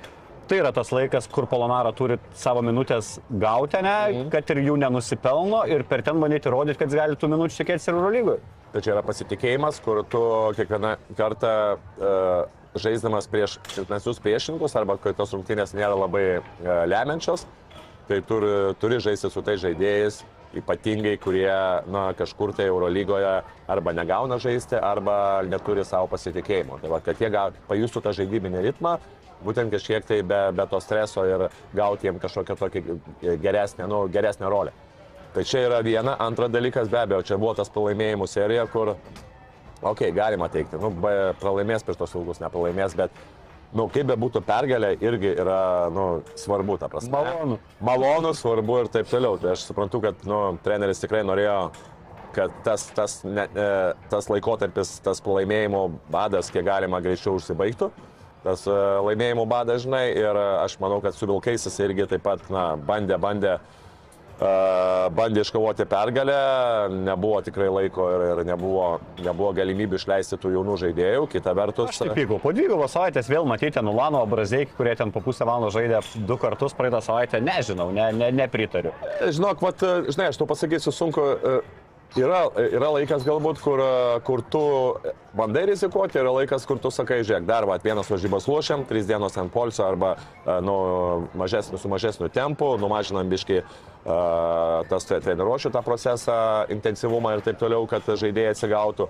Tai yra tas laikas, kur Polonara turi savo minutės gauti, ne, Mhm. kad ir jų nenusipelno ir per ten bandyti rodyti, kad jis gali tų minučių tikėtis ir Eurolygui. Tai čia yra pasitikėjimas, kur tu kiekvieną kartą uh, žaisdamas prieš silpnesnius priešininkus arba kai tos rungtynės nėra labai uh, lemiančios, tai turi, turi žaisti su tais žaidėjais, ypatingai kurie na, kažkur tai Eurolygoje arba negauna žaisti, arba neturi savo pasitikėjimo. Tai va, kad jie gal, pajustų tą žaidybinį ritmą, būtent kažkiek tai be, be to streso ir gauti jiem kažkokią tokią geresnę, nu, geresnę rolę. Tai čia yra viena. Antra dalykas, be abejo, čia buvo tas pralaimėjimų serija, kur, okay, galima teikti, nu, pralaimės prieš tos ilgus, nepralaimės, bet, nu, kaip be būtų pergalė, irgi yra, nu, svarbu, ta prasme. Malonu. Malonu, svarbu ir taip toliau. Tai aš suprantu, kad, nu, treneris tikrai norėjo kad tas, tas, ne, e, tas laikotarpis, tas pralaimėjimo badas, kiek galima greičiau užsibaigtų. Tas e, laimėjimo badas, žinai, ir aš manau, kad su Vilkais jis irgi taip pat, na, bandė, bandė, e, bandė iškovoti pergalę, nebuvo tikrai laiko ir, ir nebuvo, nebuvo galimybių išleisti tų jaunų žaidėjų. Kita vertus, Aš taip pykau. Po dvigubos savaitės vėl matyti Nulano Brazeikį, kurie ten po pusę valandos žaidė du kartus praeitą savaitę. Nežinau, ne, ne, nepritariu. Žinok, vat, žinai, aš tau pasakysiu sunku. e, Yra, yra laikas galbūt, kur, e, kur tu bandai rizikuoti, yra laikas, kur tu sakai, žiūrėk, dar va, vienas varžybas lošiam, trys dienos ant polsio arba e, nu, mažesniu, su mažesniu tempu, numažinam biškai uh, tas tre- treniruočių tą procesą, intensyvumą ir taip toliau, kad žaidėjai atsigautų.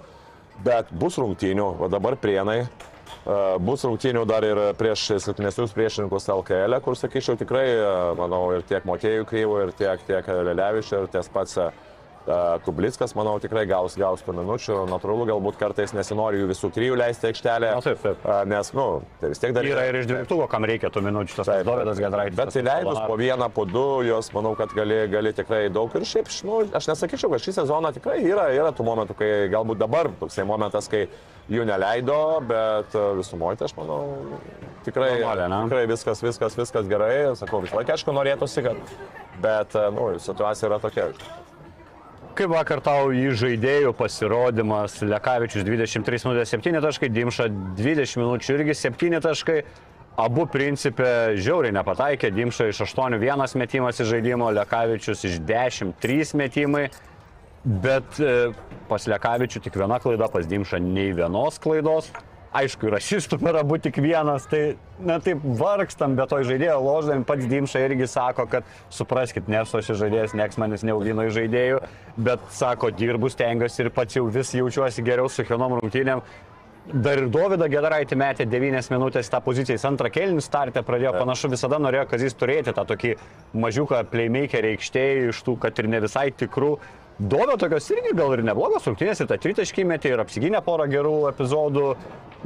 Bet bus rungtynių, o dabar prienai, Bus rungtynių dar ir prieš silpnesnius priešininkus LKL, kur sakyčiau tikrai, manau, ir tiek Mokėjų Kryvų, ir tiek, tiek Lelevičių, ir ties pats Kublickas, manau, tikrai gaus, gaus tų minučių. Natūralu, galbūt kartais nesinori jų visų trijų leisti aikštelę. Na, taip, taip. Nes, nu, tai vis tiek dar Yra ir iš dvyliktuko, kam reikia tų minučių, tas pats Dovydas Gedraitis. Bet įleidus po vieną, po du, jos manau, kad gali, gali tikrai daug ir šiaip, nu, aš nesakyčiau, kad šį sezoną tikrai yra, yra tų momentų, kai galbūt dabar toksai momentas, kai jų neleido, bet e, visumoje tai aš manau, tikrai, Normaliai, ne? tikrai viskas, viskas, viskas gerai, sakau, visą laiką aišku norėtųsi, kad, bet, e, nu, situacija yra tokia. Kaip vakar tau į žaidėjų pasirodymas, Lekavičius 23 minutės 7 taškai, Dimša 20 minučių irgi 7 taškai. Abu principė žiauriai nepataikė, Dimša iš 8-1 metimas į žaidimo, Lekavičius iš 10-3 metimai. Bet e, pas Lekavičių tik viena klaida, pas Dimša nei vienos klaidos. Aišku, ir asistų yra būti tik vienas, tai, na taip, vargstam, bet to žaidėjo loždami, pats Dimša irgi sako, kad supraskit, nesu aš žaidėjas, nieks manęs neaugino į žaidėjų, bet sako, dirbu, stengiuosi ir pats jau vis jaučiuosi geriau su kiekvienom rungtynėm. Dar ir Dovydą Gedaraitį metė 9 minutės tą poziciją, jis antrą kelnių startę pradėjo, panašu visada norėjo, kad jis turėti tą tokį mažiuką playmakerį aikštėje iš tų, kad ir ne visai tikrų. Dovio tokios irgi gal ir neblogos rungtynės, ir tą tritaškį metė, ir apsigynė porą gerų epizodų,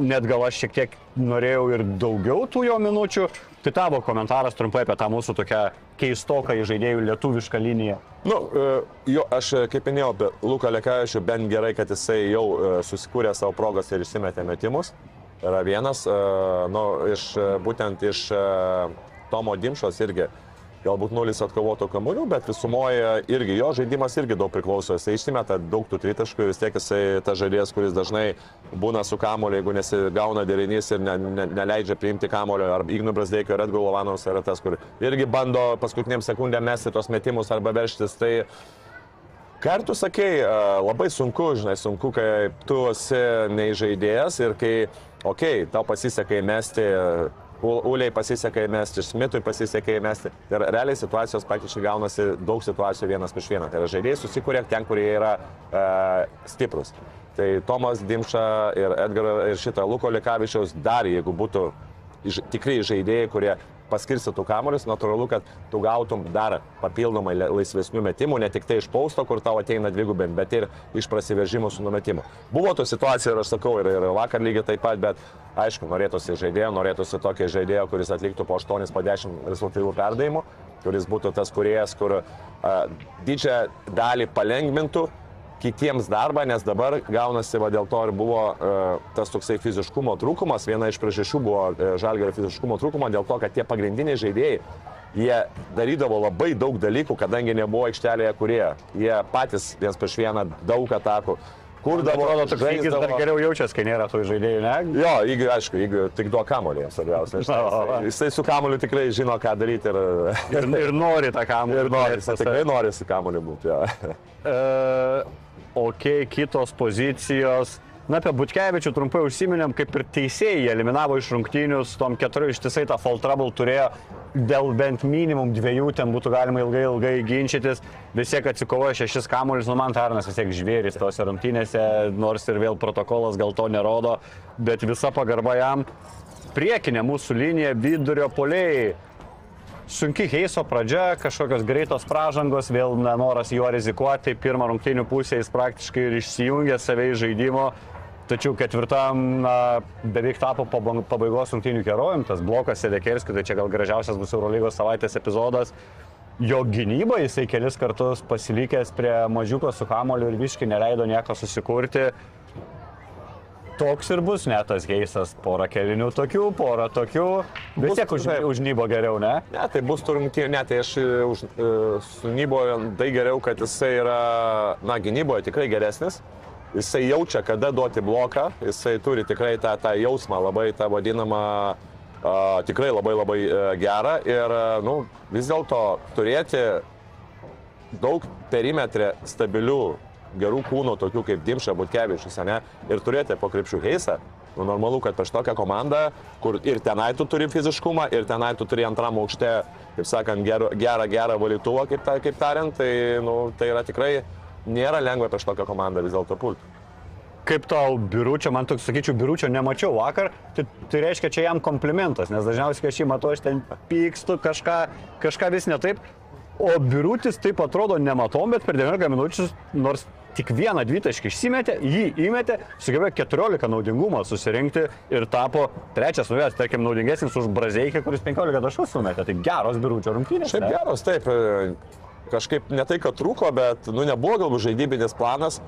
net gal aš šiek tiek norėjau ir daugiau tų jo minučių. Tai tavo komentaras trumpai apie tą mūsų tokią keistoką žaidėjų lietuvišką liniją. Nu, e, jo, aš e, kaip minėjau apie Luką Lekavičių, bent gerai, kad jisai jau e, susikūrė savo progas ir išsimetė metimus. Yra vienas, nu, iš, būtent iš Tomo Dimšos irgi galbūt nulis atkovotų kamuolių, bet visumoje irgi jo žaidimas irgi daug priklauso. Jisai išsimeta daug tų tritaškų ir vis tiek jisai ta žaidėjas, kuris dažnai būna su kamuoliu, jeigu nesigauna derinys ir ne, ne, neleidžia priimti kamuolio. Ar Ignu Brasdeikio, ar Edgar Lovanovas yra tas, kur irgi bando paskutiniam sekundėm mesti tos metimus arba verštis. Tai Kartu sakei, labai sunku, žinai, sunku, kai tu esi neįžaidėjas ir kai, okei, okay, tau pasisekai mesti Uliai pasisekė įmesti, Smitui pasisekė įmesti. Ir realiai situacijos praktiškai gaunasi daug situacijų vienas prieš vieną. Tai yra žaidėjai susikūrė ten, kurie yra e, stiprus. Tai Tomas Dimša ir Edgaras ir šitą Luko Likavičiaus dar, jeigu būtų tikrai žaidėjai, kurie paskirstytų kamuolius, natūralu, kad tu gautum dar papildomai laisvesnių metimų, ne tik tai iš pausto, kur tau ateina dvigubint, bet ir iš prasiveržimų su numetimu. Buvo to situacija ir aš sakau, ir, ir vakar lygiai taip pat, bet aišku, norėtųsi žaidėjo, norėtųsi tokio žaidėjo, kuris atliktų po 8, po 10 rezultatyvų perdavimų, kuris būtų tas kuriejas, kur uh, didžiąją dalį palengvintų kitiems darbą, nes dabar gaunasi, va dėl to ir buvo uh, tas toksai fiziškumo trūkumas, viena iš priežasčių buvo uh, žalgerio fiziškumo trūkumo, dėl to, kad tie pagrindiniai žaidėjai, jie darydavo labai daug dalykų, kadangi nebuvo aikštelėje kurie, jie patys vienas prieš vieną daug atakų. Kurdavo, atrodo, toks lygis dar geriau jaučiasi, kai nėra tų žaidėjų, ne? Jo, jeigu, aišku, jeigu tik duo kamolį, svarbiausia. Jisai, jisai su kamoliu tikrai žino, ką daryti ir, ir, ir nori tą kamolį. Ir nori, jisai tikrai nori su kamoliu būti. Ja. uh, ok, kitos pozicijos. Na, apie Butkevičių trumpai užsiminėm, kaip ir teisėjai eliminavo iš rungtynių, su tom keturiu ištisai tą fall trouble turėjo, dėl bent minimum dviejų ten būtų galima ilgai, ilgai ginčytis, vis tiek atsikovojo šešis kamuolius, nu man Tarnas vis tiek žvėris tose rungtynėse, nors ir vėl protokolas gal to nerodo, bet visa pagarba jam. Priekinė mūsų linija vidurio polėjai sunki Heiso pradžia, kažkokios greitos pražangos, vėl nenoras juo rizikuoti, pirmą rungtynių pusę jis praktiškai ir išsijungė save iš žaidimo, tačiau ketvirtam na, beveik tapo pabaigos rungtynių herojum, tas blokas Sedekerskis, tai čia gal gražiausias bus Eurolygos savaitės epizodas. Jo gynyba jisai kelis kartus pasilikęs prie mažiuko su kamoliu ir visiškai neleido nieko susikurti toks ir bus net tas geisas. Porą kelinių tokių, porą tokių. Vis tiek už, užnybo geriau, ne? Ne, tai bus turrungtynė, ne, tai aš e, už, e, su Nybo tai geriau, kad jisai yra, na, gynyboje tikrai geresnis. Jisai jaučia, kada duoti bloką, jisai turi tikrai tą, tą jausmą, labai tą vadinamą, uh, tikrai labai labai uh, gerą. Ir, uh, nu, vis dėlto turėti daug perimetrė stabilių gerų kūnų, tokių kaip Dimša, Butkevičius, ne, ir turėti po krepšių Heisą. Nu, normalu, kad prieš tokią komandą, kur ir tenai tu turi fiziškumą, ir tenai tu turi antram aukšte, kaip sakant, gerą, gerą, gerą valytuvą, kaip, ta, kaip tariant, tai, nu, tai yra tikrai nėra lengva prieš tokią komandą vis dėlto pulti. Kaip tau biuručio, man toks, sakyčiau, biuručio nemačiau vakar, tai, tai reiškia, čia jam komplimentas, nes dažniausiai, kai aš jį matau, aš ten pykstu, kažką, kažką vis ne taip, o biurutis taip atrodo nematom, bet per 19 minučių, nors tik vieną dvitaškį išsimetė, jį įmetė, sugebėjo 14 naudingumo susirinkti ir tapo trečias nuvės, tarkim, naudingesnis už Brazeikę, kuris 15 taškų sumetė. Tai geros biručio rungtynės. Šiaip geros, taip. Kažkaip ne tai, kad trūko, bet nu, nebuvo galbūt žaidybinis planas.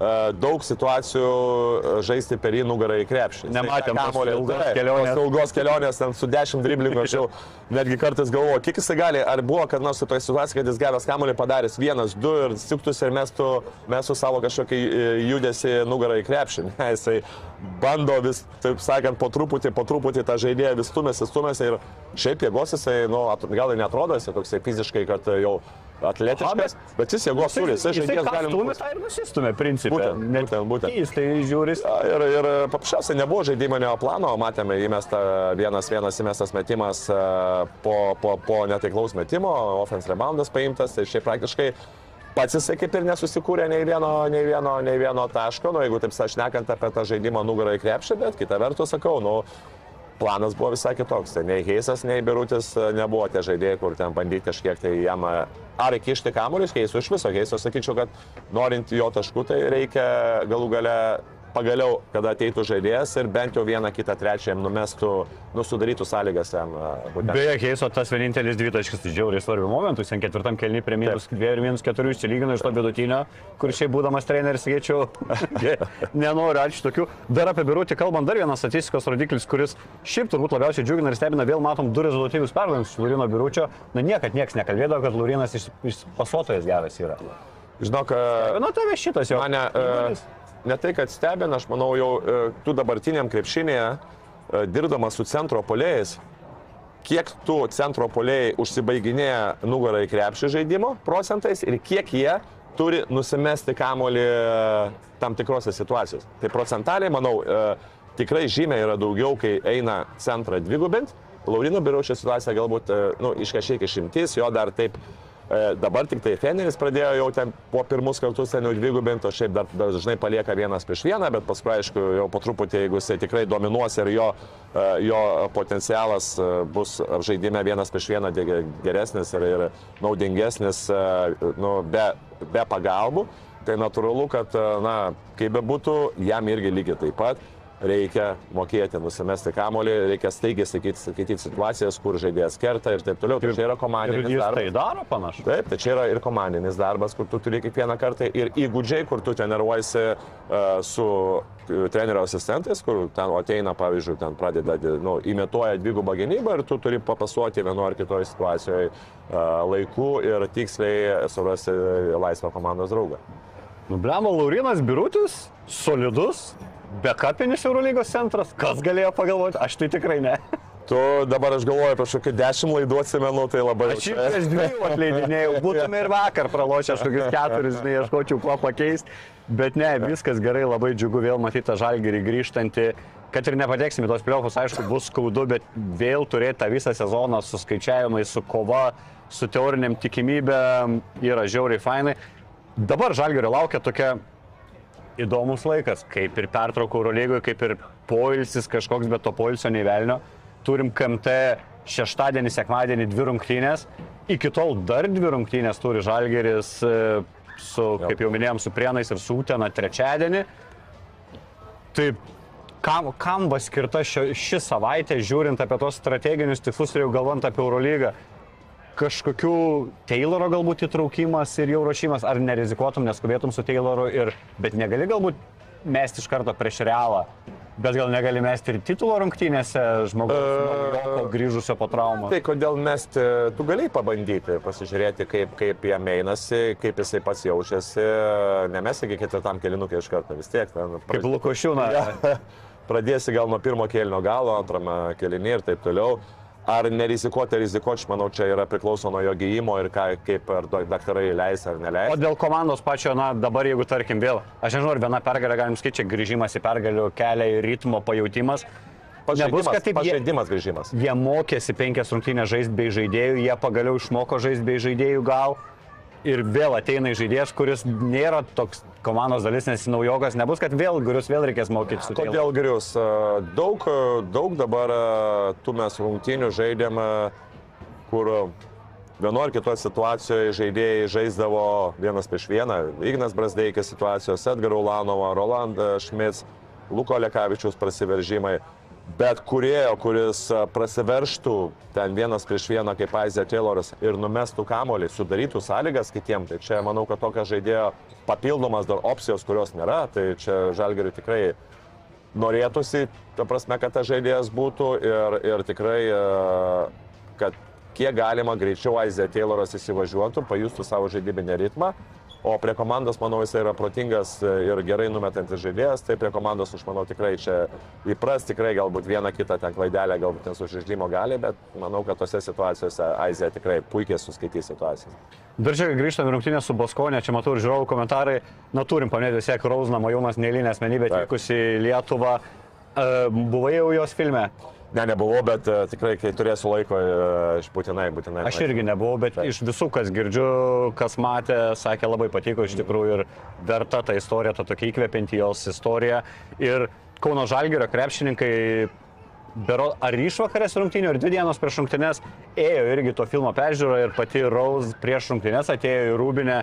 E, daug situacijų e, žaisti per jį nugarą į krepšį. Nematėm kamolį ilgos kelionės. Ilgos kelionės, ten su 10 driblingų, aš jau netgi kartais galvoju, kiek jisai gali, ar buvo kad nors tokia situacija, kad jis gavęs kamolį padaręs vienas, du ir suktus ir mestų, mestų savo kažkokį e, judesi nugarą į krepšį. Ne, jisai bando vis, taip sakant, po truputį, po truputį tą žaidėją vis stumėsi, stumėsi ir šiaip jėgos jisai, nu, gal ir netrodo, jisai toksai fiziškai, kad jau atletiškas, bet jis jėgos turi, jis žaidėjas gali Stumė tą ir nusistumė, principė. Būtent, Net būtent, būtent. Keistai žiūris. Ir, ir paprasčiausiai nebuvo žaidiminio plano, matėme įmestą vienas vienas įmestas metimas po, po, po netaiklaus metimo, offense reboundas paimtas, tai šiaip praktiškai pats jisai kaip ir nesusikūrė nei vieno, nei vieno, nei vieno taško, nu jeigu taip sašnekant apie tą žaidimą nugarą į krepšį, bet kita vertus sakau, nu planas buvo visai kitoks. Tai nei Heisas, nei Birutis e, nebuvo tie žaidėjai, kur ten bandyti kažkiek tai jam e, ar įkišti kamuolius, Heisų iš viso. Heisas sakyčiau, kad norint jo taškų, tai reikia galų gale pagaliau, kada ateitų žaidėjas ir bent jau vieną kitą trečią jam numestų, nusudarytų sąlygas jam. būtent. Beje, Heiso tas vienintelis dvitaškis, tai žiauriai svarbių momentų, jis ketvirtam kelniui prie minus 2 ir minus 4 išsilygino iš to vidutinio, kur šiaip būdamas treneris, sakyčiau, nenoriu, ačiū tokių. Dar apie Birutį kalbant, dar vienas statistikos rodiklis, kuris šiaip turbūt labiausiai džiugina ir stebina, vėl matom du rezultatyvius perdavimus iš Lurino Biručio. Na niekad niekas nekalbėdavo, kad Lurinas iš, iš pasuotojas geras yra. Žinok, Na tave šitas jau. Mane e, ne tai, kad stebina, aš manau, jau e, tu dabartiniam krepšinėje, e, dirbdamas su centro polėjais, kiek tu centro polėjai užsibaiginėja nugarą į krepšį žaidimo procentais ir kiek jie turi nusimesti kamolį e, tam tikrose situacijose. Tai procentaliai, manau, tikrai žymiai yra daugiau, kai eina centrą dvigubint. Laurino Biručio situacija galbūt, nu, iš kažkiek išimtis, jo dar taip Dabar tik tai Feneris pradėjo jau ten po pirmus kartus ten jau dvigubinti, o šiaip dar dažnai palieka vienas prieš vieną, bet paskui, aišku, jau po truputį, jeigu jisai tikrai dominuos ir jo, e, jo potencialas e, bus žaidime vienas prieš vieną ge- geresnis ir, ir naudingesnis e, nu, be, be pagalbų, tai natūralu, kad, e, na, kaip bebūtų, jam irgi lygiai taip pat reikia mokėti nusimesti kamolį, reikia staigiai sakyti, sakyti situacijas, kur žaidėjas kerta ir taip toliau. Tai čia yra Ir komandinis jis darbas. tai daro panašu. Taip, tai čia yra ir komandinis darbas, kur tu turi kiekvieną kartą ir įgūdžiai, kur tu treniruojasi uh, su uh, trenerio asistentais, kur ten ateina, pavyzdžiui, ten pradeda, nu, imituoja dvigubą gynybą ir tu turi papasuoti vienu ar kitoje situacijoje uh, laiku ir tiksliai surasti laisvą komandos draugą. Nublemo Laurinas Birutis, solidus, bekapinis Eurolygos centras. Kas galėjo pagalvoti? Aš tai tikrai ne. Tu dabar aš galvoju, prieš kokį dešimt laidų atsimenu, tai labai Aš jau prieš dviejų atleidinėjau, būtume ir vakar pralošę aš kokius keturis, žinai, ieškočiau kuo pakeisti. Bet ne, viskas gerai, labai džiugu vėl matyti tą žalgerį grįžtantį. Kad ir nepateksime tos pliopus, aišku, bus skaudu, bet vėl turėti tą visą sezoną su skaičiavimais, su kova, su teoriniam tikimybėm yra žiauriai fainai. Dabar žalgerio laukia tokia įdomus laikas, kaip ir pertraukų Eurolygoje, kaip ir poilsis kažkoks, bet to poilsio nevelnio. Turim KMT šeštadienį, sekmadienį dvi rungtynės. Iki tol dar dvi rungtynės turi Žalgeris e, su, kaip jau minėjom, su Prienais ir su Utena trečiadienį. Tai kam, kam va skirta šio, ši savaitė, žiūrint apie tos strateginius tikslus ir jau galvant apie Eurolygą? Kažkokių Tayloro galbūt įtraukimas ir jau ruošimas, ar nerizikuotum, neskubėtum su Tayloru, ir, bet negali galbūt mesti iš karto prieš realą, bet gal negali mesti ir titulo rungtynėse žmogaus naujoko grįžusio po traumos. Tai kodėl mesti, tu galėjai pabandyti, pasižiūrėti, kaip, kaip jam einasi, kaip jisai pats jaučiasi, nemesi iki ketvirtam kelinukė iš karto vis tiek. Ten, Kaip Lukošiūna. Pradėsi gal nuo pirmo kelino galo, antrame kelinį ir taip toliau. Ar nerizikuoti, rizikuoti, aš manau, čia yra priklauso nuo jo gyjimo ir ką, kaip ar daktarai leis ar O neleis. dėl komandos pačio, na dabar jeigu tarkim vėl, aš nežinau, ar viena pergalė galim skaičiai, grįžimas į pergalių kelią ir ritmo pajūtimas. Nebus, kad taip jie, Pažaidimas grįžimas. jie mokėsi penkias rungtynės žaisti bei žaidėjų, jie pagaliau išmoko žaisti bei žaidėjų gal. Ir vėl ateina žaidėjas, kuris nėra toks komandos dalis, nes naujokas nebus, kad vėl gurius vėl reikės mokyti su Taylor. Kodėl grius? Daug, daug dabar tų mes rungtynių žaidėm, kur vienu ar kitoje situacijoje žaidėjai žaisdavo vienas prieš vieną. Ignas Brasdeikis situacijos, Edgar Ulanovo, Roland Šmits, Luko Lekavičius prasiveržimai. Bet kurėjo, kuris prasiverštų ten vienas prieš vieną kaip Aizė Tayloras ir numestų kamolį, sudarytų sąlygas kitiem, tai čia manau, kad tokio žaidėjo papildomas dar opcijos, kurios nėra, tai čia Žalgiriui tikrai norėtųsi, ta prasme, kad tas žaidėjas būtų ir, ir tikrai, kad kiek galima greičiau Aizė Tayloras įsivažiuotų, pajustų savo žaidybinę ritmą O prie komandos, manau, jis yra protingas ir gerai numetantis žaidėjas, tai prie komandos, aš manau, tikrai čia įpras, tikrai galbūt vieną kitą ten klaidelę, galbūt nesužaidimo gali, bet manau, kad tose situacijose Aizija tikrai puikiai suskaitys situacijas. Dar čia grįžtame rungtynę su Baskonė, čia matau ir žiūrovų komentarai, na turim paminėti vis tiek Rauzną, Majūnas neįlinė asmenybė atvykusi į Lietuvą. E, Buvai jau jos filme? Ne, nebuvau, bet e, tikrai, kai turėsiu laiko, e, aš būtinai, būtinai. Aš irgi nebuvau, bet Taip. iš visų, kas girdžiu, kas matė, sakė labai patiko iš tikrųjų ir verta ta istorija, ta tokia įkvepianti jos istorija. Ir Kauno Žalgirio krepšininkai, bero, ar išvakarės rungtynių, ar dvi dienos prieš rungtynės, ėjo irgi to filmo peržiūrą ir pati Rose prieš rungtynės atėjo į Rūbinę,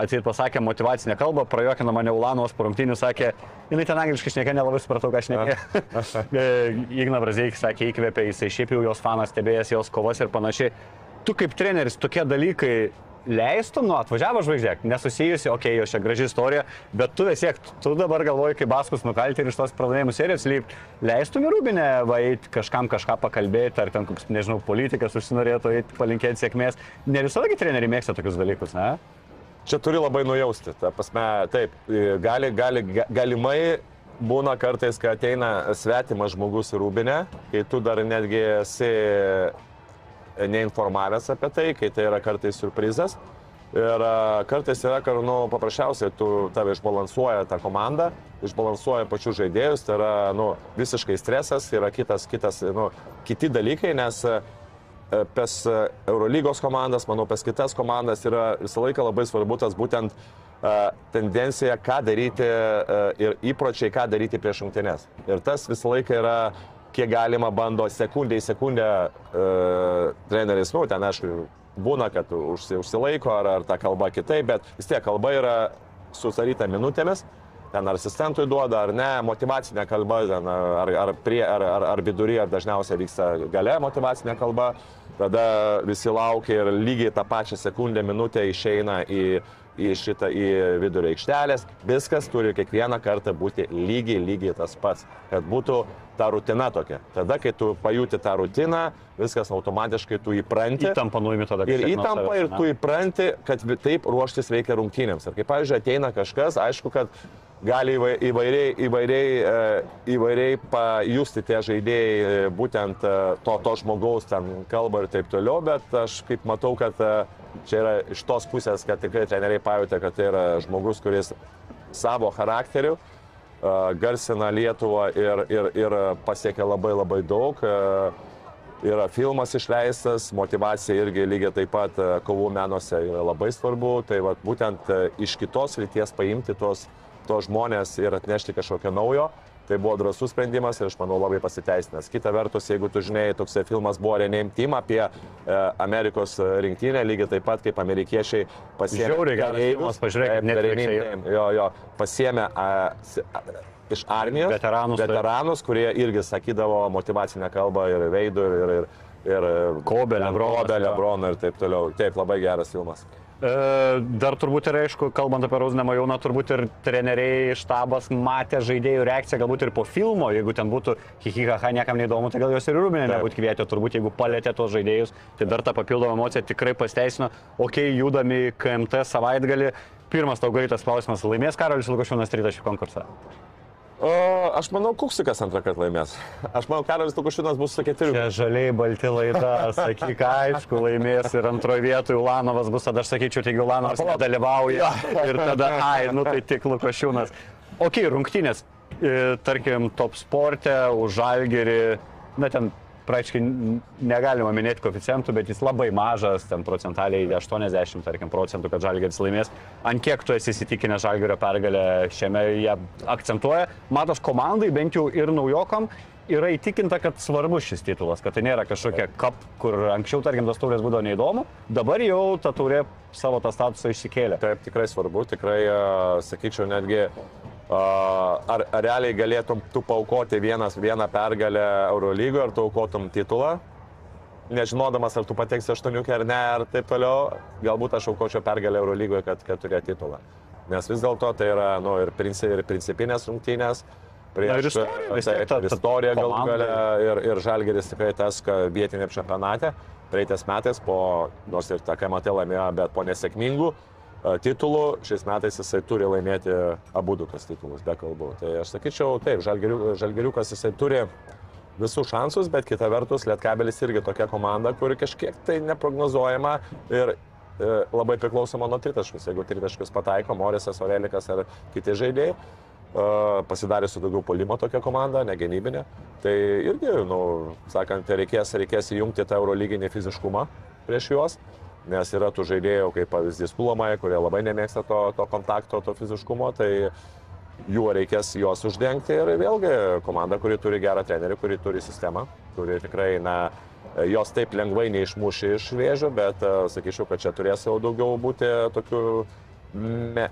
atsit pasakė motivacinę kalbą, prajokino mane Ulanovas po rungtynių, sakė, jinai ten angliškai šnekė, nelabai supratau, ką šnekė. Igna Brazeikis sakė, įkvėpė, jisai šiaip jau jos fanas, stebėjęs jos kovas ir panašiai. Tu kaip treneris tokie dalykai leistum, nu atvažiavo žvaigždė, nesusijusi, okei, okay, jo čia graži istorija, bet tu vis tiek, tu dabar galvoji, kaip Baskus nukalti ir iš tos pralaimėjimų serijos lyg, leistum į Rūbinę, va, eit kažkam kažką pakalbėti, ar ten nežinau, politikas užsinorėtų eiti palinkėti sėkmės. Ne visada treneriai mėgsta tokius dalykus, ne? Čia turi labai nujausti. Ta prasme, taip, gali, gali, ga- galimai būna kartais, kai ateina svetimas žmogus į rūbinę, kai tu dar netgi esi neinformavęs apie tai, kai tai yra kartais surprizas. Ir a, kartais yra, kad nu, paprasčiausiai tu tave išbalansuoja tą komandą, išbalansuoja pačius žaidėjus, tai yra nu, visiškai stresas, yra kitas, kitas, nu, kiti dalykai, nes a, e, pes e, Eurolygos komandas, manau, pes kitas komandas yra visą laiką labai svarbu tas būtent e, tendencija, ką daryti e, ir įpročiai, ką daryti prieš rungtynes. Ir tas visą laiką yra, kiek galima bando sekundė į sekundę e, treneris, nu, ten aišku, būna, kad užsi, užsilaiko ar, ar ta kalba kitaip, bet vis tiek kalba yra susaryta minutėmis. Ten ar asistentui duoda, ar ne, motivacinė kalba, ten, ar, ar, prie, ar, ar, ar vidury, ar dažniausiai vyksta gale motivacinė kalba, tada visi laukia ir lygiai tą pačią sekundę, minutę išeina į, į šitą, į vidurį aikštelės. Viskas turi kiekvieną kartą būti lygiai, lygiai tas pats, kad būtų ta rutina tokia. Tada, kai tu pajuti tą rutiną, viskas automatiškai tu įpranti. Įtampa nuimi tada. Ir kažkiek nuo įtampa, savęs, ir tu įpranti, kad taip ruoštis reikia rungtynėms. Ir kai, pavyzdžiui, ateina kažkas, aišku, kad gali įvai- įvairiai, įvairiai, e, įvairiai pajusti tie žaidėjai e, būtent e, to, to žmogaus ten kalbą ir taip toliau, bet aš kaip matau, kad čia yra iš tos pusės, kad tikrai treneriai pajutė, kad tai yra žmogus, kuris savo charakteriu garsina Lietuvą ir, ir, ir pasiekia labai labai daug. Yra filmas išleistas, motivacija irgi lygiai taip pat kovų menuose yra labai svarbu. Tai vat, būtent iš kitos ryties paimti tos, tos žmonės ir atnešti kažkokio naujo. Tai buvo drasus sprendimas ir aš manau labai pasiteisinęs. Kita vertus, jeigu tu žinai, toks filmas buvo Rename Team apie e, Amerikos rinktinę, lygiai taip pat kaip amerikiečiai pasiėmė. Žiauriai geras filmas, pažiūrėkit, Taip, Netflix'e Rename. Team, Jo, jo, pasiėmė a, a, iš armijos Veteranus, veteranus, kurie irgi sakydavo motivacinę kalbą ir veidų, ir, ir, ir, ir Kobe, Lebronas, Kobe, jo. Lebroną ir taip toliau. Taip, labai geras filmas. E, Dar turbūt ir aišku, kalbant apie Rauzinę Majūną, turbūt ir treneriai štabas matė žaidėjų reakciją, galbūt ir po filmo, jeigu ten būtų hihihaha niekam neįdomu, tai gal jos ir Taip. nebūtų kvietę, turbūt jeigu palėtė tos žaidėjus, tai dar ta papildoma emocija tikrai pasteisino. Ok, judami į KMT savaitgalį. Pirmas tau greitas klausimas, laimės Karolis Lukošiūnas rytą šį konkursą. O, aš manau, Kuksikas antrą kartą laimės. Aš manau, Karolis Tukušinas bus su keturiu. Čia žaliai balti laida, sakyk, aišku, laimės ir antroje vietoje Ulanovas bus, tada aš sakyčiau, taigi Ulanovas dalyvauja ir tada, ai, nu tai tik Lukošiūnas. Ok, rungtynės, e, tarkim, top sportė, už žalgerį, na ten praktiškai negalima minėti koficientų, bet jis labai mažas, ten procentaliai 80, tarkim, procentų, kad žalgeris laimės. Ant kiek tu esi įsitikinęs žalgerio pergalę šiame jie akcentuoja. Matos komandai, bent jau ir naujokam, yra įtikinta, kad svarbus šis titulas, kad tai nėra kažkokia kap, kur anksčiau, tarkim, tas taurės būdavo neįdomu, dabar jau ta taurė savo tą statusą išsikėlė. Taip, tikrai svarbu, tikrai, sakyčiau, netgi ar, ar realiai galėtum tu paukoti vienas, vieną pergalę Eurolygoje, ar tu aukotum titulą, nežinodamas, ar tu pateksi aštuoniukį ar ne, ar taip toliau, galbūt aš aukočiau pergalę Eurolygoje, kad, kad turėtų titulą. Nes vis dėlto tai yra nu, ir, princi, ir principinės rungtynės. Prieš, Na ir istorija, taip, ta- ir ta istorija galų gale ir, ir Žalgeris tikrai tas, kad vietiniam čempionate, praeitais metais, po, nors ir tą KMT laimėjo, bet po nesėkmingų titulų, šiais metais jisai turi laimėti abu du tas titulus, be kalbų. Tai aš sakyčiau, taip, žalgeriu, žalgeriukas jisai turi visus šansus, bet kita vertus, Lietkabelis irgi tokia komanda, kuri kažkiek tai neprognozuojama ir e, labai priklausoma nuo tritaškus. Jeigu tritaškus pataiko Morisas, Orelikas ar kiti žaidėjai, pasidarė su daugiau polimo tokia komanda, negenybinė, tai irgi, nu, sakant, reikės, reikės įjungti tą eurolyginį fiziškumą prieš juos. Nes yra tų žaidėjų, kaip pavyzdys Kulomai, kurie labai nemėgsta to, to kontakto, to fiziškumo, tai juo reikės juos uždengti. Ir vėlgi komanda, kuri turi gerą trenerį, kuri turi sistemą, kuri tikrai, na, jos taip lengvai neišmuši iš vėžio, bet sakyčiau, kad čia turės jau daugiau būti tokių me,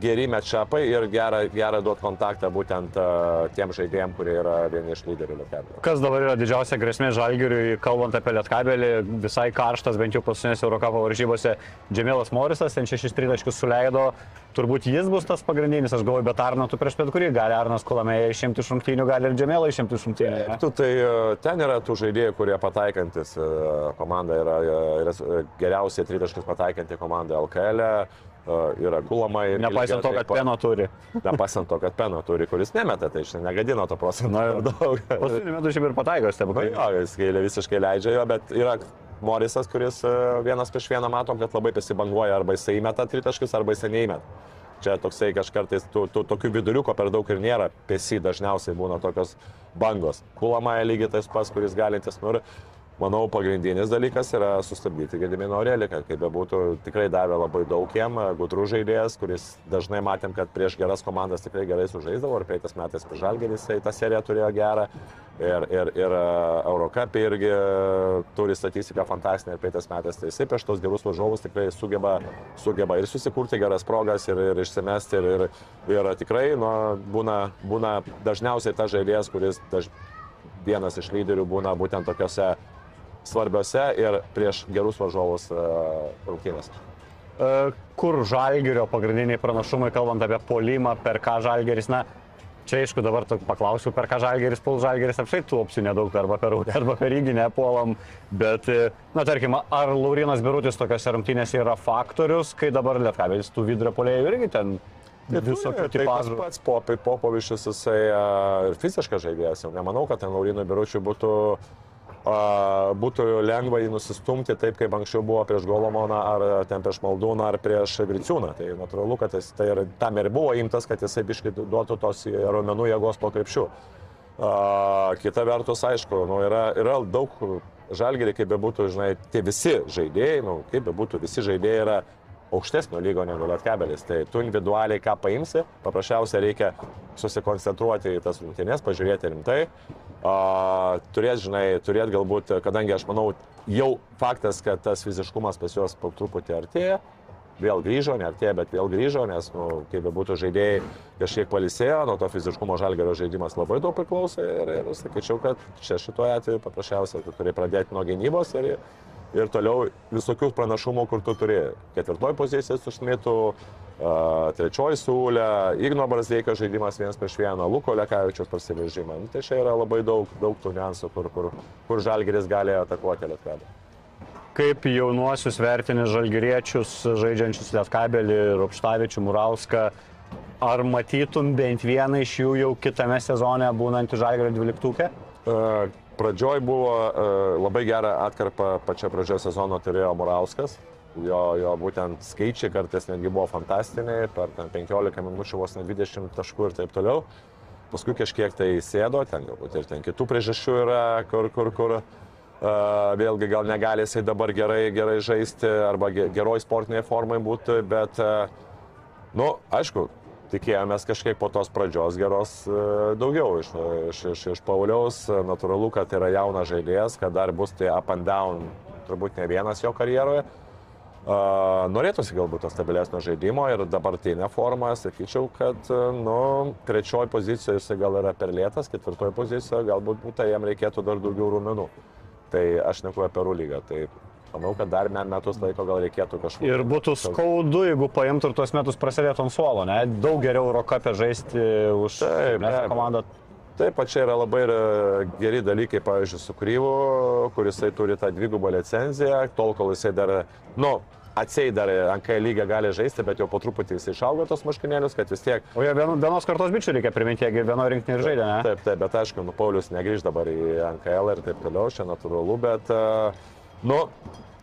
geri mečapai ir gerą, gerą duoti kontaktą būtent uh, tiem žaidėjim, kurie yra vieni iš lyderių Lietkabelio. Kas dabar yra didžiausia grėsmė Žalgiriui, kalbant apie Lietkabelį, visai karštas, bent jau paskutinėse Eurocapo varžybose, Džemėlas Morisas, ten šešis tritaškius suleido, turbūt jis bus tas pagrindinis, aš galvoju, bet Arno tu prieš bet kurį gali Arnas Kulamėje išimti iš rungtynių, gali ir Džemėlą išimti iš rungtynių. ne? Tu, tai e, ten yra tų žaidėjų, kurie pataikantis. e, Komanda yra, yra e, geriausiai tritaškius pataikanti komanda LKL. e, Yra Kulamai. Nepaisant to, kad Peno turi. Nepaisant to, kad Peno turi, kuris nemeta, tai iš negadino to procento. Na, per daug. Paskutiniu metu šiaip ir pataiko, stebuklai. jo, jis gailė visiškai leidžia jo, bet yra Morisas, kuris vienas prieš vieną matom, kad labai pasibanguoja, arba jisai įmeta tritaškius, arba jisai neįmeta. Čia toksai kažkartais tų, tų, tokių viduriuko per daug ir nėra, pesi dažniausiai būna tokios bangos. Kulamaja lygiai tas pats, kuris galintis, nu ir manau, pagrindinis dalykas yra sustabdyti Gedimino Aureliką, kaip bebūtų, tikrai davė labai daug jam, gudrų žaidėjas, kuris dažnai matėm, kad prieš geras komandas tikrai gerai sužaisdavo, ir praeitais metais prieš Žalgerį jisai tą seriją turėjo gerą, ir, ir, ir Eurocapė irgi turi statistiką fantastinę, ir praeitais metais tai jisai prieš tos gerus varžovus tikrai sugeba, sugeba ir susikurti geras progas, ir, ir išsimesti, ir, ir, ir tikrai nu, būna, būna dažniausiai tas žaidėjas, kuris daž, vienas iš lyderių būna būtent tokiuose svarbiose ir prieš gerus varžovus uh, rungtynėse. E, Kur Žalgirio pagrindiniai pranašumai, kalbant apie polimą, per ką Žalgeris, na, čia aišku dabar paklausiu, per ką Žalgeris puls Žalgeris, apšai tų opcijų nedaug, arba per Rūtę, arba per Ryginę puolam, bet, e, na, tarkim, ar Laurinas Birutis tokiuose rungtynėse yra faktorius, kai dabar Lietkabelis tų vidurio polėjų irgi ten visokių Tai tas tipažų. pats Popovičius, jisai ir fiziškas žaidėjas, jau nemanau, kad ten Laurinui Biručiui būtų, uh, būtų lengva jį nusistumti taip, kaip anksčiau buvo prieš Golomoną, ar ten prieš Maldūną, ar prieš Griciūną. Tai natūralu, kad jis, tai ir, tam ir buvo imtas, kad jisai biškai duotų tos raumenų jėgos po krepšių. Kita vertus, aišku, nu, yra, yra daug žalgerį, kaip bebūtų, žinai, tie visi žaidėjai, nu, kaip bebūtų, visi žaidėjai yra aukštesnio lygo negu Lietkabelis. Tai tu individualiai ką paimsi, paprasčiausiai reikia susikoncentruoti į tas rungtynės, pažiūrėti rimtai. Uh, turėt, žinai, turėt galbūt, kadangi aš manau, jau faktas, kad tas fiziškumas pas juos po truputį artėja, vėl grįžo, neartėja, bet vėl grįžo, nes, nu, kaip bebūtų žaidėjai kažkiek palisėjo, nuo to fiziškumo žalgerio žaidimas labai daug priklauso ir, ir sakyčiau, kad čia šituo atveju paprasčiausiai tu turi pradėti nuo gynybos ir, ir toliau visokių pranašumų, kur tu turi. Ketvirtoj pozicijai su Šmitu, uh, trečioji siūlė, Igno Barzdeikio žaidimas vienas prieš vieną, Luko Lekavičius prasiveržimą. Nu, tai čia yra labai daug, daug tų niuansų, kur, kur, kur žalgeris gali atakuoti Lietkabelį. Kaip jaunuosius vertini žalgeriečius, žaidžiančius Lietkabelį, Rupštavičių, Murauską, ar matytum bent vieną iš jų jau kitame sezone būnantį žalgerio dvyliktukę? Pradžioj buvo labai gerą atkarpą pačią pradžią sezono turėjo Murauskas. Jo, jo būtent skaičiai kartais netgi buvo fantastiniai, per ten 15 minučių vos ne 20 taškų ir taip toliau. Paskui kažkiek tai sėdo, ten galbūt ir ten kitų priežasčių yra, kur, kur, kur uh, vėlgi gal negali jisai dabar gerai, gerai žaisti arba ge- geroj sportiniai formai būti, bet, uh, nu, aišku, tikėjomės kažkiek po tos pradžios geros e, daugiau iš, iš, iš, iš Pauliaus. Natūralu, kad yra jaunas žaidėjas, kad dar bus tai up and down, turbūt ne vienas jo karjeroje. Uh, norėtųsi galbūt to stabilesnio žaidimo ir dabartinė forma, sakyčiau, kad e, nu, trečioji pozicija jisai gal yra per lėtas, ketvirtoji pozicija galbūt būtų, jam reikėtų dar daugiau rūmenų. Tai aš neku apie rūlygą. Tai manau, kad dar me- metus laiko gal reikėtų kažkur. Ir būtų skaudu, jeigu paimtų ir tuos metus prasidėtų ant suolo, ne? Daug geriau Eurocapė žaisti už be abejo. komandą. Taip, čia yra labai ir e, geri dalykai, pavyzdžiui, su Kryvu, kuris turi tą dvigubą licenciją, tol kol jisai dar, nu, atsiai dar kai lygio gali žaisti, bet jau po truputį jis išaugo tos marškinėlius, kad vis tiek O jie vien- vienos kartos bičių reikia priminti, jeigu vieno rinktinį ir žaidė, ne? Taip, taip, bet aišku, nu, Paulius negrįž dabar į NKL ir taip toliau, čia natūralu, bet, e, nu,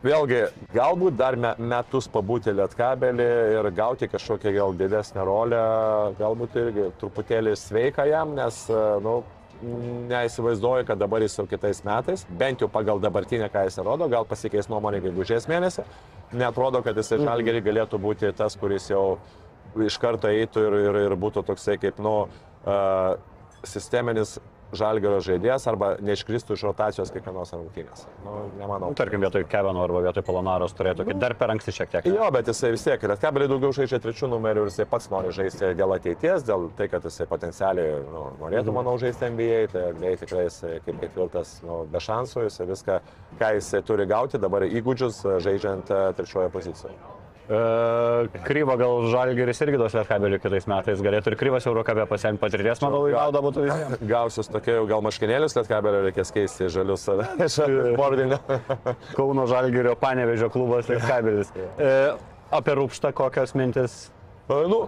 vėlgi, galbūt dar me, metus pabūti lietkabelį ir gauti kažkokią gal didesnę rolę, galbūt irgi truputėlį sveika jam, nes, e, nu, neįsivaizduoju, kad dabar jis jau kitais metais, bent jau pagal dabartinę, ką jis rodo, gal pasikeis nuomonė gegužės mėnesį, netrodo, kad jis žalgerį galėtų būti tas, kuris jau iš karto eitų ir, ir, ir būtų toksai kaip, nu, uh, sisteminis žalgerio žaidėjas arba neiškristų iš rotacijos kiekvienos rungtynės. Nu, nemanau. Nu, tarkim, vietoj Kevino arba vietoj Polonaros turėtų, kad dar per anksti šiek tiek. ne? Jo, bet jisai vis tiek, Lietkabelį daugiau žaidžia trečių numerių ir jisai pats nori žaisti dėl ateities, dėl tai, kad jisai potencialiai nu, norėtų, manau, žaisti NBA, tai NBA tikrai jisai kaip ketvirtas, nu, be šansų, jisai viską, ką jisai turi gauti, dabar įgūdžius žaidžiant e, trečioje pozicijoje. E, Kryva gal Žalgeris irgi duos Lietkabelių kitais metais. Galėtų ir Kryvas Eurokabė pasiemti patirties, manau, į naudą būtų visiems. Gausius tokie jau gal maškinėlius Lietkabelio reikės keisti žalius bordinio. Kauno Žalgerio Panevežio klubas Lietkabelis. E, apie Rūpštą kokios mintis? nu,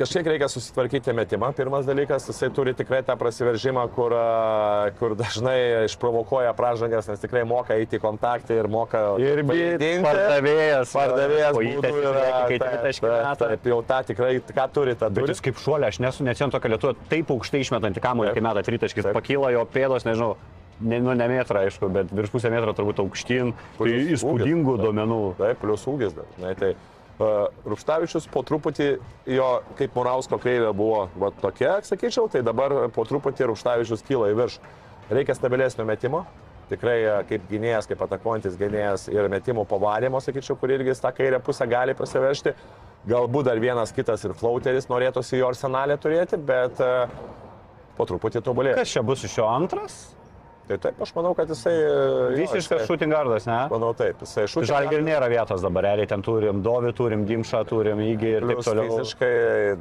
Kažkiek reikia susitvarkyti metimą, pirmas dalykas, jisai turi tikrai tą prasiveržimą, kur, kur dažnai išprovokuoja pražangas, nes tikrai moka eiti į kontaktą ir moka Ir vaidinti. pardavėjas. Pardavėjas kojytės būtų į yra, kai taip, tritaškį taip, jau tą tikrai, ką turi, tą turi. jis kaip šuolė, aš nesu neatsimenu tokio lietuvo, taip aukštai išmetantį kamuolį, kai meta tritaškis, pakyla jo pėdos, nežinau, ne, nu, ne metrą, aišku, bet virš pusę metro turbūt aukštyn. Tai įspūdingų duomenų. Taip, plius ūgis dažnai. Tai uh, Rupštavičius po truputį jo, kaip Murausko kreivė buvo va, tokia, sakyčiau, tai dabar po truputį Rupštavičius kyla į viršų. Reikia stabilesnio metimo. Tikrai e, kaip gynėjas, kaip atakuojantis gynėjas ir metimų pavadimo, sakyčiau, kur irgi tą kairę pusę gali prasivežti. Galbūt dar vienas kitas ir flauteris norėtųsi jo arsenalę turėti, bet uh, po truputį tobulėja. Kas čia bus iš jo antras? Tai taip, aš manau, kad jisai... Visiškas guardas, ne? Manau taip, jisai šūkis. Žalgir nėra vietos dabar, realiai ten turim Dovį, turim Dimšą, turim Įgį ir taip toliau. fiziškai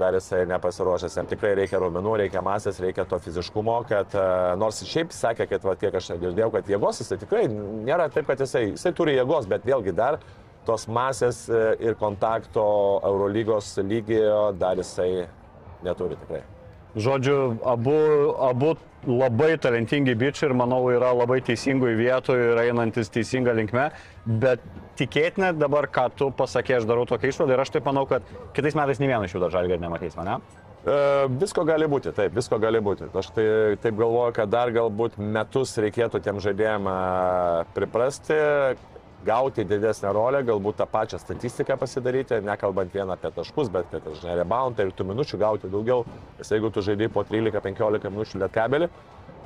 dar jisai nepasiruošęs, jam tikrai reikia raumenų, reikia masės, reikia to fiziškumo, kad e, nors šiaip sakė, kad va, kiek aš girdėjau, kad jėgos jisai tikrai nėra taip, kad jisai, jisai turi jėgos, bet vėlgi dar tos masės e, ir kontakto Eurolygos lygio dar jisai neturi tikrai. Žodžiu, abu, abu labai talentingi bičiai ir manau yra labai teisingoj vietoje ir einantis teisinga linkme, bet tikėtina dabar, ką tu pasakė, aš darau tokią išvadą ir aš taip manau, kad kitais metais ne vienas iš jų dar žalgiai nematys mane. E, visko gali būti, taip, visko gali būti. Aš tai taip galvoju, kad dar galbūt metus reikėtų tiem žaidėjim e, priprasti, gauti didesnę rolę, galbūt tą pačią statistiką pasidaryti, nekalbant vien apie taškus, bet kad, žinai, reboundą ir tų minučių gauti daugiau. Nes jeigu tu žaidži po 13-15 minučių lietkabelį,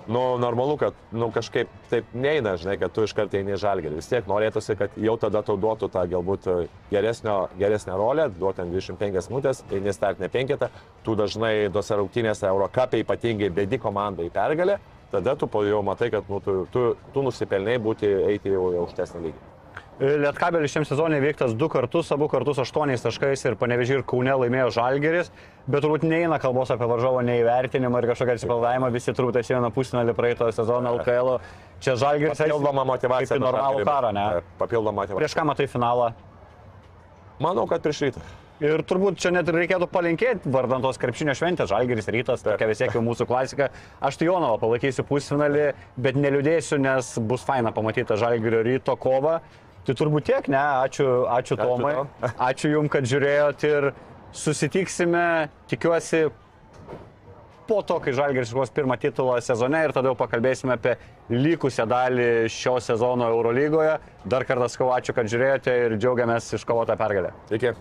nu, normalu, kad nu, kažkaip taip neina, žinai, kad tu iš karto eini žalgerį. Vis tiek norėtųsi, kad jau tada tau duotų tą galbūt geresnio, geresnę rolę, duotų ten 25 minutės, eini startinę penketą, tu dažnai tose rungtynėse Eurocapė ypatingai bėdi komandai pergalę, tada tu jau matai, kad nu, tu, tu, tu nusipelnai būti, eiti jau į aukštesnį lygį. Lietkabelis šiam sezonui veiktas du kartus, abu kartus aštuoniais taškais ir panevežiai ir Kaune laimėjo Žalgeris, bet turbūt neina kalbos apie varžovo neįvertinimą ir kažkokią atsipaldavimą, visi turbūt atsimena pusfinalį praeito sezono LKL. Čia Žalgeris Papildoma motivacija. Į normalų karą, ne? Papildoma motivacija. Prieš ką matai finalą? Manau, kad prieš rytą. Ir turbūt čia net reikėtų palinkėti vardant tos krepšinio šventės, Žalgeris rytas, tokia vis tiek jau mūsų klasika. Aš tai Jonovą palaikysiu pusfinalį, bet neliūdėsiu, nes bus faina pamatyti Žalgerio ryto kovą. Tai turbūt tiek, ne? Ačiū, ačiū Ačiū Tomai. tau. Ačiū Jums, kad žiūrėjot ir susitiksime, tikiuosi, po to, kai Žalgeris iškovos pirmą titulą sezone ir tada jau pakalbėsime apie likusią dalį šio sezono Eurolygoje. Dar kartą skau ačiū, kad žiūrėjote ir džiaugiamės iškovotą pergalę. Iki.